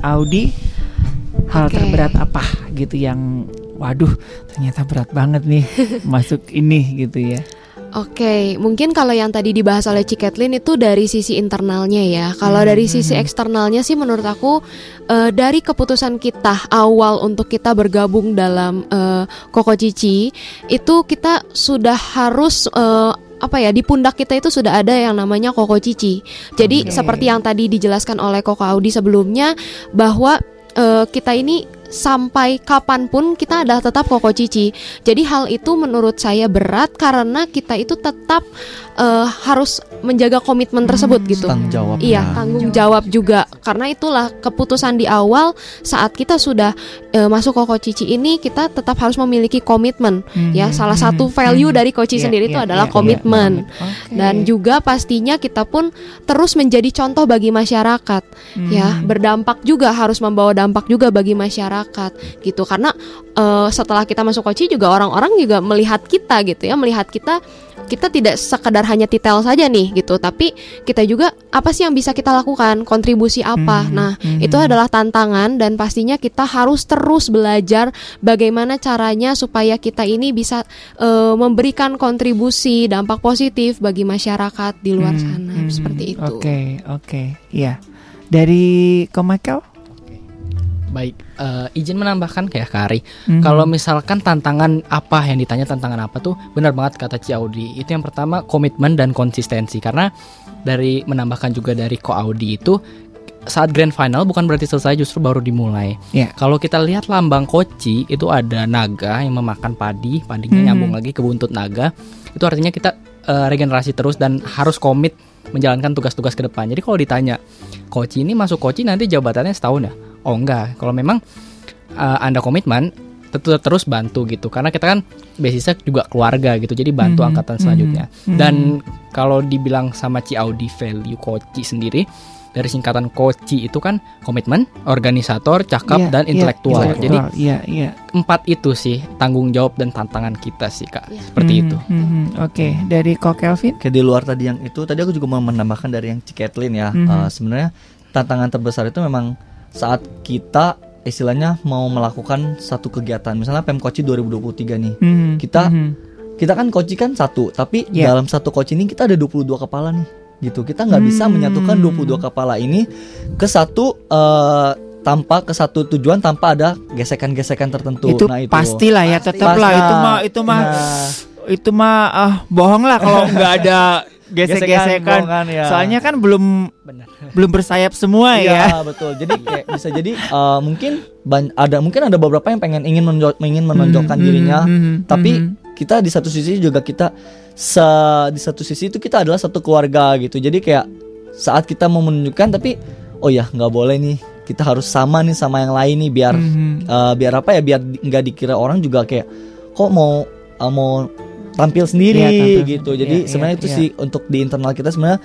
Audi, hal Oke. terberat apa gitu yang, waduh, ternyata berat banget nih masuk ini gitu ya. Oke, mungkin kalau yang tadi dibahas oleh Ciketlin itu dari sisi internalnya ya. Kalau Hmm, dari sisi hmm. eksternalnya sih menurut aku eh, dari keputusan kita awal untuk kita bergabung dalam eh, Koko Cici itu kita sudah harus eh, apa ya di pundak kita itu sudah ada yang namanya Koko Cici. Jadi Oke. seperti yang tadi dijelaskan oleh Koko Audi sebelumnya bahwa eh, kita ini sampai kapan pun kita adalah tetap koko cici. Jadi hal itu menurut saya berat karena kita itu tetap eh, harus menjaga komitmen tersebut gitu. Tanggung jawab. Iya, ya. tanggung jawab juga. Karena itulah keputusan di awal saat kita sudah eh, masuk koko cici ini kita tetap harus memiliki komitmen. Hmm, Ya, hmm, salah hmm, satu hmm. value dari Koci Iya, sendiri itu iya, adalah iya, komitmen. iya, Oke. Dan juga pastinya kita pun terus menjadi contoh bagi masyarakat. Ya, Hmm. berdampak juga harus membawa dampak juga bagi masyarakat gitu. Karena eh, setelah kita masuk Koci juga orang-orang juga melihat kita gitu ya, melihat kita kita tidak sekedar hanya titel saja nih gitu, tapi kita juga apa sih yang bisa kita lakukan, kontribusi apa. Mhm, Nah, mhm. itu adalah tantangan dan pastinya kita harus terus belajar bagaimana caranya supaya kita ini bisa eh, memberikan kontribusi dampak positif bagi masyarakat di luar Hmm, sana hmm, seperti itu. Oke, oke. Iya. Dari Komakel? Baik, eh, izin menambahkan kayak Kari. Mhm. Kalau misalkan tantangan apa yang ditanya tantangan apa tuh benar banget kata Ci Audi. Itu yang pertama komitmen dan konsistensi karena dari menambahkan juga dari Ko Audi itu saat grand final bukan berarti selesai justru baru dimulai. Iya. Kalau kita lihat lambang koci itu ada naga yang memakan padi, padinya Mhm. nyambung lagi ke buntut naga. Itu artinya kita eh, regenerasi terus dan harus komit menjalankan tugas-tugas ke depan. Jadi kalau ditanya, koci ini masuk koci nanti jabatannya setahun ya? Oh enggak. Kalau memang eh, Anda komitmen tentu terus bantu gitu karena kita kan basisnya juga keluarga gitu jadi bantu Mhm, angkatan mhm, selanjutnya mhm. dan kalau dibilang sama Ci Audi value koci sendiri dari singkatan koci itu kan komitmen organisator cakap Iya, dan iya, intelektual jadi intelektual, iya, iya. empat itu sih tanggung jawab dan tantangan kita sih kak seperti Mhm, itu mhm. Oke, dari Ko Kelvin? Oke di luar tadi yang itu tadi aku juga mau menambahkan dari yang Ciketlin ya Mhm. Eh, sebenarnya tantangan terbesar itu memang saat kita istilahnya mau melakukan satu kegiatan misalnya Pemkoci 2023 nih Mhm, kita mhm. kita kan koci kan satu tapi Iya. dalam satu koci ini kita ada 22 kepala nih gitu kita nggak bisa Hmm. menyatukan 22 kepala ini ke satu eh, tanpa ke satu tujuan tanpa ada gesekan-gesekan tertentu Itu, nah pastilah ya, tetap lah itu mah itu mah Nah. itu mah ah bohong lah kalau nggak ada gesek-gesekan. ya. Soalnya kan belum belum bersayap semua Iya ya. betul. Jadi kayak bisa jadi eh, mungkin ada mungkin ada beberapa yang pengen ingin menonjol, ingin menonjolkan Mhm, dirinya, mhm, tapi mhm. kita di satu sisi juga kita se di satu sisi itu kita adalah satu keluarga gitu. Jadi kayak saat kita mau menunjukkan tapi oh ya nggak boleh nih kita harus sama nih sama yang lain nih biar Mhm. eh, biar apa ya biar nggak dikira orang juga kayak kok mau eh, mau tampil sendiri Iya, tampil gitu. Jadi Iya, sebenarnya iya, itu iya. sih untuk di internal kita sebenarnya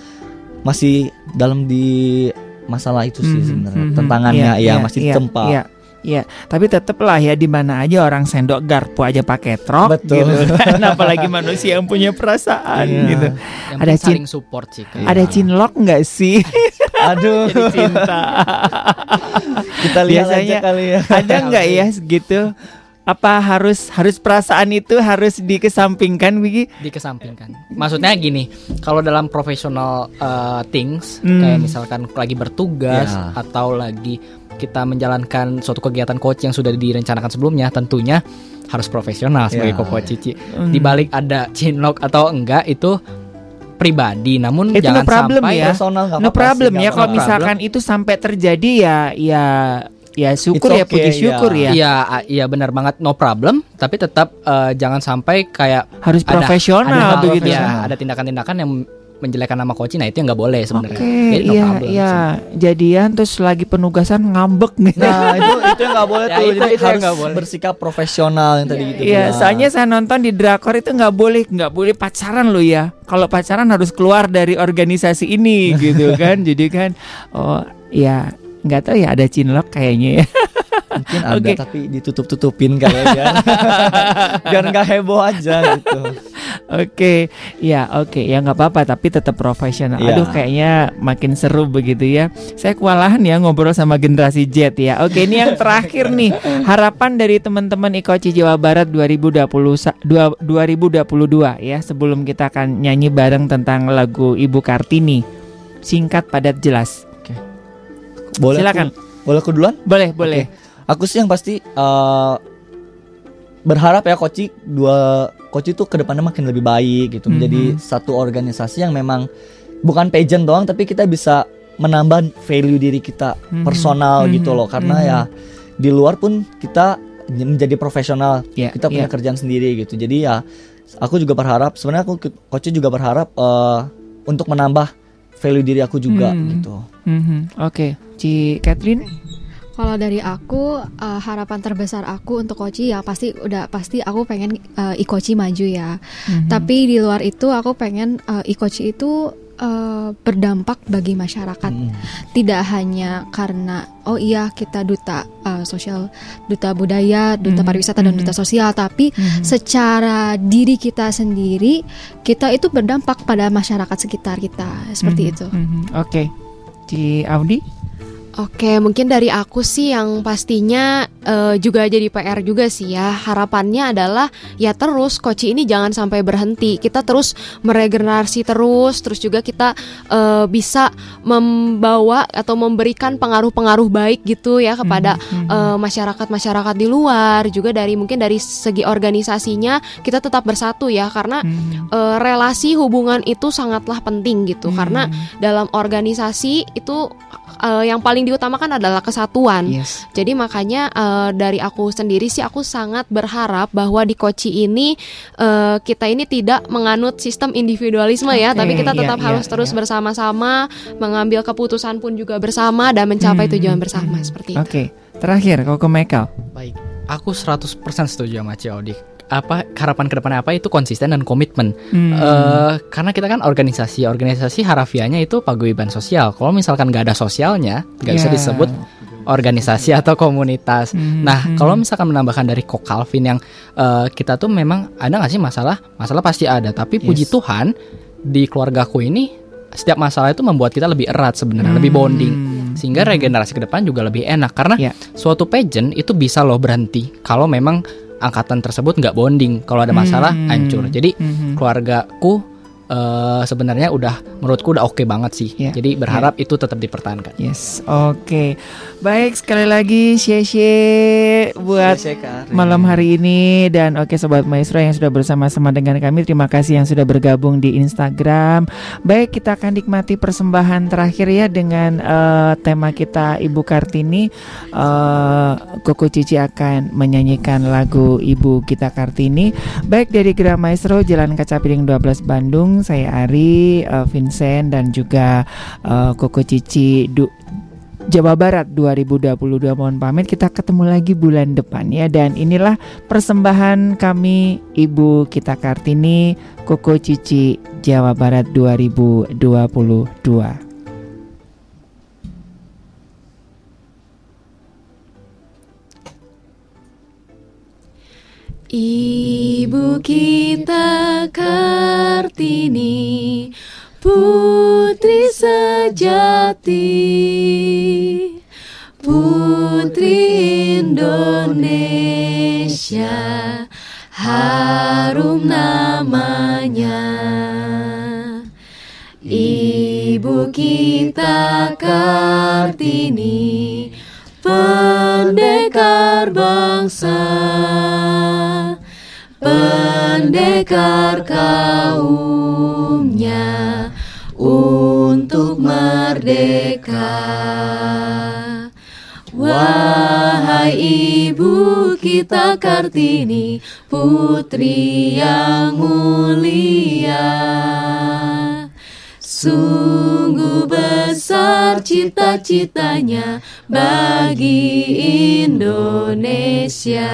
masih dalam di masalah itu sih Mhm, sebenarnya mhm. tantangannya Iya, ya iya, masih iya, ditempa. Iya. Iya, tapi tetep lah ya di mana aja orang sendok garpu aja pakai trok Betul. gitu kan. Apalagi manusia yang punya perasaan Iya. gitu. Yang ada cin support sih, Kak. Ada cinlok nggak sih? Aduh. Jadi cinta. Kita lihat aja Biasanya kali ya. Ada nggak ya gitu? Apa harus harus perasaan itu harus dikesampingkan Wiki? dikesampingkan. Maksudnya gini, kalau dalam professional uh, things Hmm. kayak misalkan lagi bertugas Ya. atau lagi kita menjalankan suatu kegiatan coach yang sudah direncanakan sebelumnya, tentunya harus profesional sebagai Ya. koko cici. Hmm. Di balik ada chinlock atau enggak itu pribadi, namun Itu jangan no problem sampai ya. personal No problem sih, ya kalau misalkan itu sampai terjadi ya ya ya syukur It's ya puji okay, syukur ya. Iya, iya benar banget no problem, tapi tetap uh, jangan sampai kayak Harus ada- profesional ada, begitu ya, ya. ada tindakan-tindakan yang menjelekkan nama coach, nah itu yang nggak boleh sebenarnya. Oke, Jadi no iya problem iya. sih. Jadian terus lagi penugasan ngambek nih. Nah itu itu yang nggak boleh Ya, tuh. itu- Jadi itu harus boleh. bersikap profesional yang tadi gitu. Iya, soalnya saya nonton di drakor itu nggak boleh nggak boleh pacaran loh ya. Kalau pacaran harus keluar dari organisasi ini gitu kan. Jadi kan, oh ya nggak tahu ya ada cinlok kayaknya ya. mungkin ada Oke. tapi ditutup-tutupin kayaknya. Biar nggak heboh aja gitu. Oke, ya oke ya nggak apa-apa tapi tetap profesional. Iya. Aduh kayaknya makin seru begitu ya. Saya kewalahan ya ngobrol sama generasi Z ya. Oke ini yang terakhir nih harapan dari teman-teman Ikoci Jawa Barat 2020 sa- dua- 2022 ya sebelum kita akan nyanyi bareng tentang lagu Ibu Kartini. Singkat padat jelas. Boleh Silakan. Aku, boleh aku duluan? Boleh boleh. Aku sih yang pasti eh, berharap ya Koci dua Koci tuh ke depannya makin lebih baik gitu menjadi Mhm. satu organisasi yang memang bukan pageant doang tapi kita bisa menambah value diri kita Mhm. personal Mhm. gitu loh karena Mhm. ya di luar pun kita menjadi profesional Ya, kita punya ya. kerjaan sendiri gitu jadi ya aku juga berharap sebenarnya aku Koci juga berharap eh, untuk menambah value diri aku juga Hmm. gitu Mhm, Oke, Ci Catherine. Kalau dari aku eh, harapan terbesar aku untuk Koci ya pasti udah pasti aku pengen eh, Ikoci maju ya. Mhm. Tapi di luar itu aku pengen eh, Ikoci itu eh, berdampak bagi masyarakat. Tidak hanya karena oh iya kita duta eh, sosial, duta budaya, duta Mhm, pariwisata dan mhm. duta sosial, tapi Mhm. secara diri kita sendiri kita itu berdampak pada masyarakat sekitar kita seperti Mhm, itu. mhm. Oke, Ci Audi. Oke, mungkin dari aku sih yang pastinya eh, juga jadi PR juga sih ya. Harapannya adalah ya terus Koci ini jangan sampai berhenti. Kita terus meregenerasi terus, terus juga kita eh, bisa membawa atau memberikan pengaruh-pengaruh baik gitu ya kepada masyarakat-masyarakat di luar. Juga dari mungkin dari segi organisasinya kita tetap bersatu ya karena eh, relasi hubungan itu sangatlah penting gitu. Karena dalam organisasi itu eh, yang paling diutamakan adalah kesatuan. Yes. Jadi makanya eh, dari aku sendiri sih aku sangat berharap bahwa di Koci ini eh, kita ini tidak menganut sistem individualisme ya, Oke, tapi kita iya, tetap iya, harus terus bersama-sama mengambil keputusan pun juga bersama dan mencapai Hmm, tujuan bersama seperti itu. Oke, terakhir Koko Michael. Baik, aku 100% setuju sama Ci Audi. Apa harapan ke depannya apa itu konsisten dan komitmen. Hmm. Eh, karena kita kan organisasi, organisasi harafiahnya itu paguyuban sosial. Kalau misalkan nggak ada sosialnya, nggak bisa Ya. disebut organisasi atau komunitas. Hmm, Nah, hmm. kalau misalkan menambahkan dari Ko Calvin yang eh, kita tuh memang ada nggak sih masalah? Masalah pasti ada, tapi puji Yes. Tuhan di keluargaku ini setiap masalah itu membuat kita lebih erat sebenarnya, lebih Hmm. bonding. Sehingga regenerasi ke depan juga lebih enak karena Ya. suatu pageant itu bisa loh berhenti kalau memang angkatan tersebut nggak bonding. Kalau ada masalah Hmm. hancur. Jadi Mhm. keluargaku eh, sebenarnya udah menurutku udah oke banget sih. Ya. Jadi berharap itu tetap dipertahankan. Yes, oke. Baik, sekali lagi Sheshe buat malam hari ini dan oke sobat maestro yang sudah bersama-sama dengan kami. Terima kasih yang sudah bergabung di Instagram. Baik, kita akan nikmati persembahan terakhir ya dengan eh, tema kita Ibu Kartini. Eh, Koko Cici akan menyanyikan lagu Ibu kita Kartini. Baik dari Gra Maestro Jalan Kaca Piring 12 Bandung, saya Ari, eh, Vincent dan juga eh, Koko Cici Du Jawa Barat 2022 mohon pamit. Kita ketemu lagi bulan depan ya. Dan inilah persembahan kami Ibu kita Kartini Koko Cici Jawa Barat 2022 Ibu kita Kartini Putri sejati. Putri Indonesia Harum namanya. Ibu kita Kartini Pendekar bangsa. Pendekar kaumnya Untuk merdeka Wahai ibu kita Kartini Putri yang mulia Sungguh besar cita-citanya bagi Indonesia.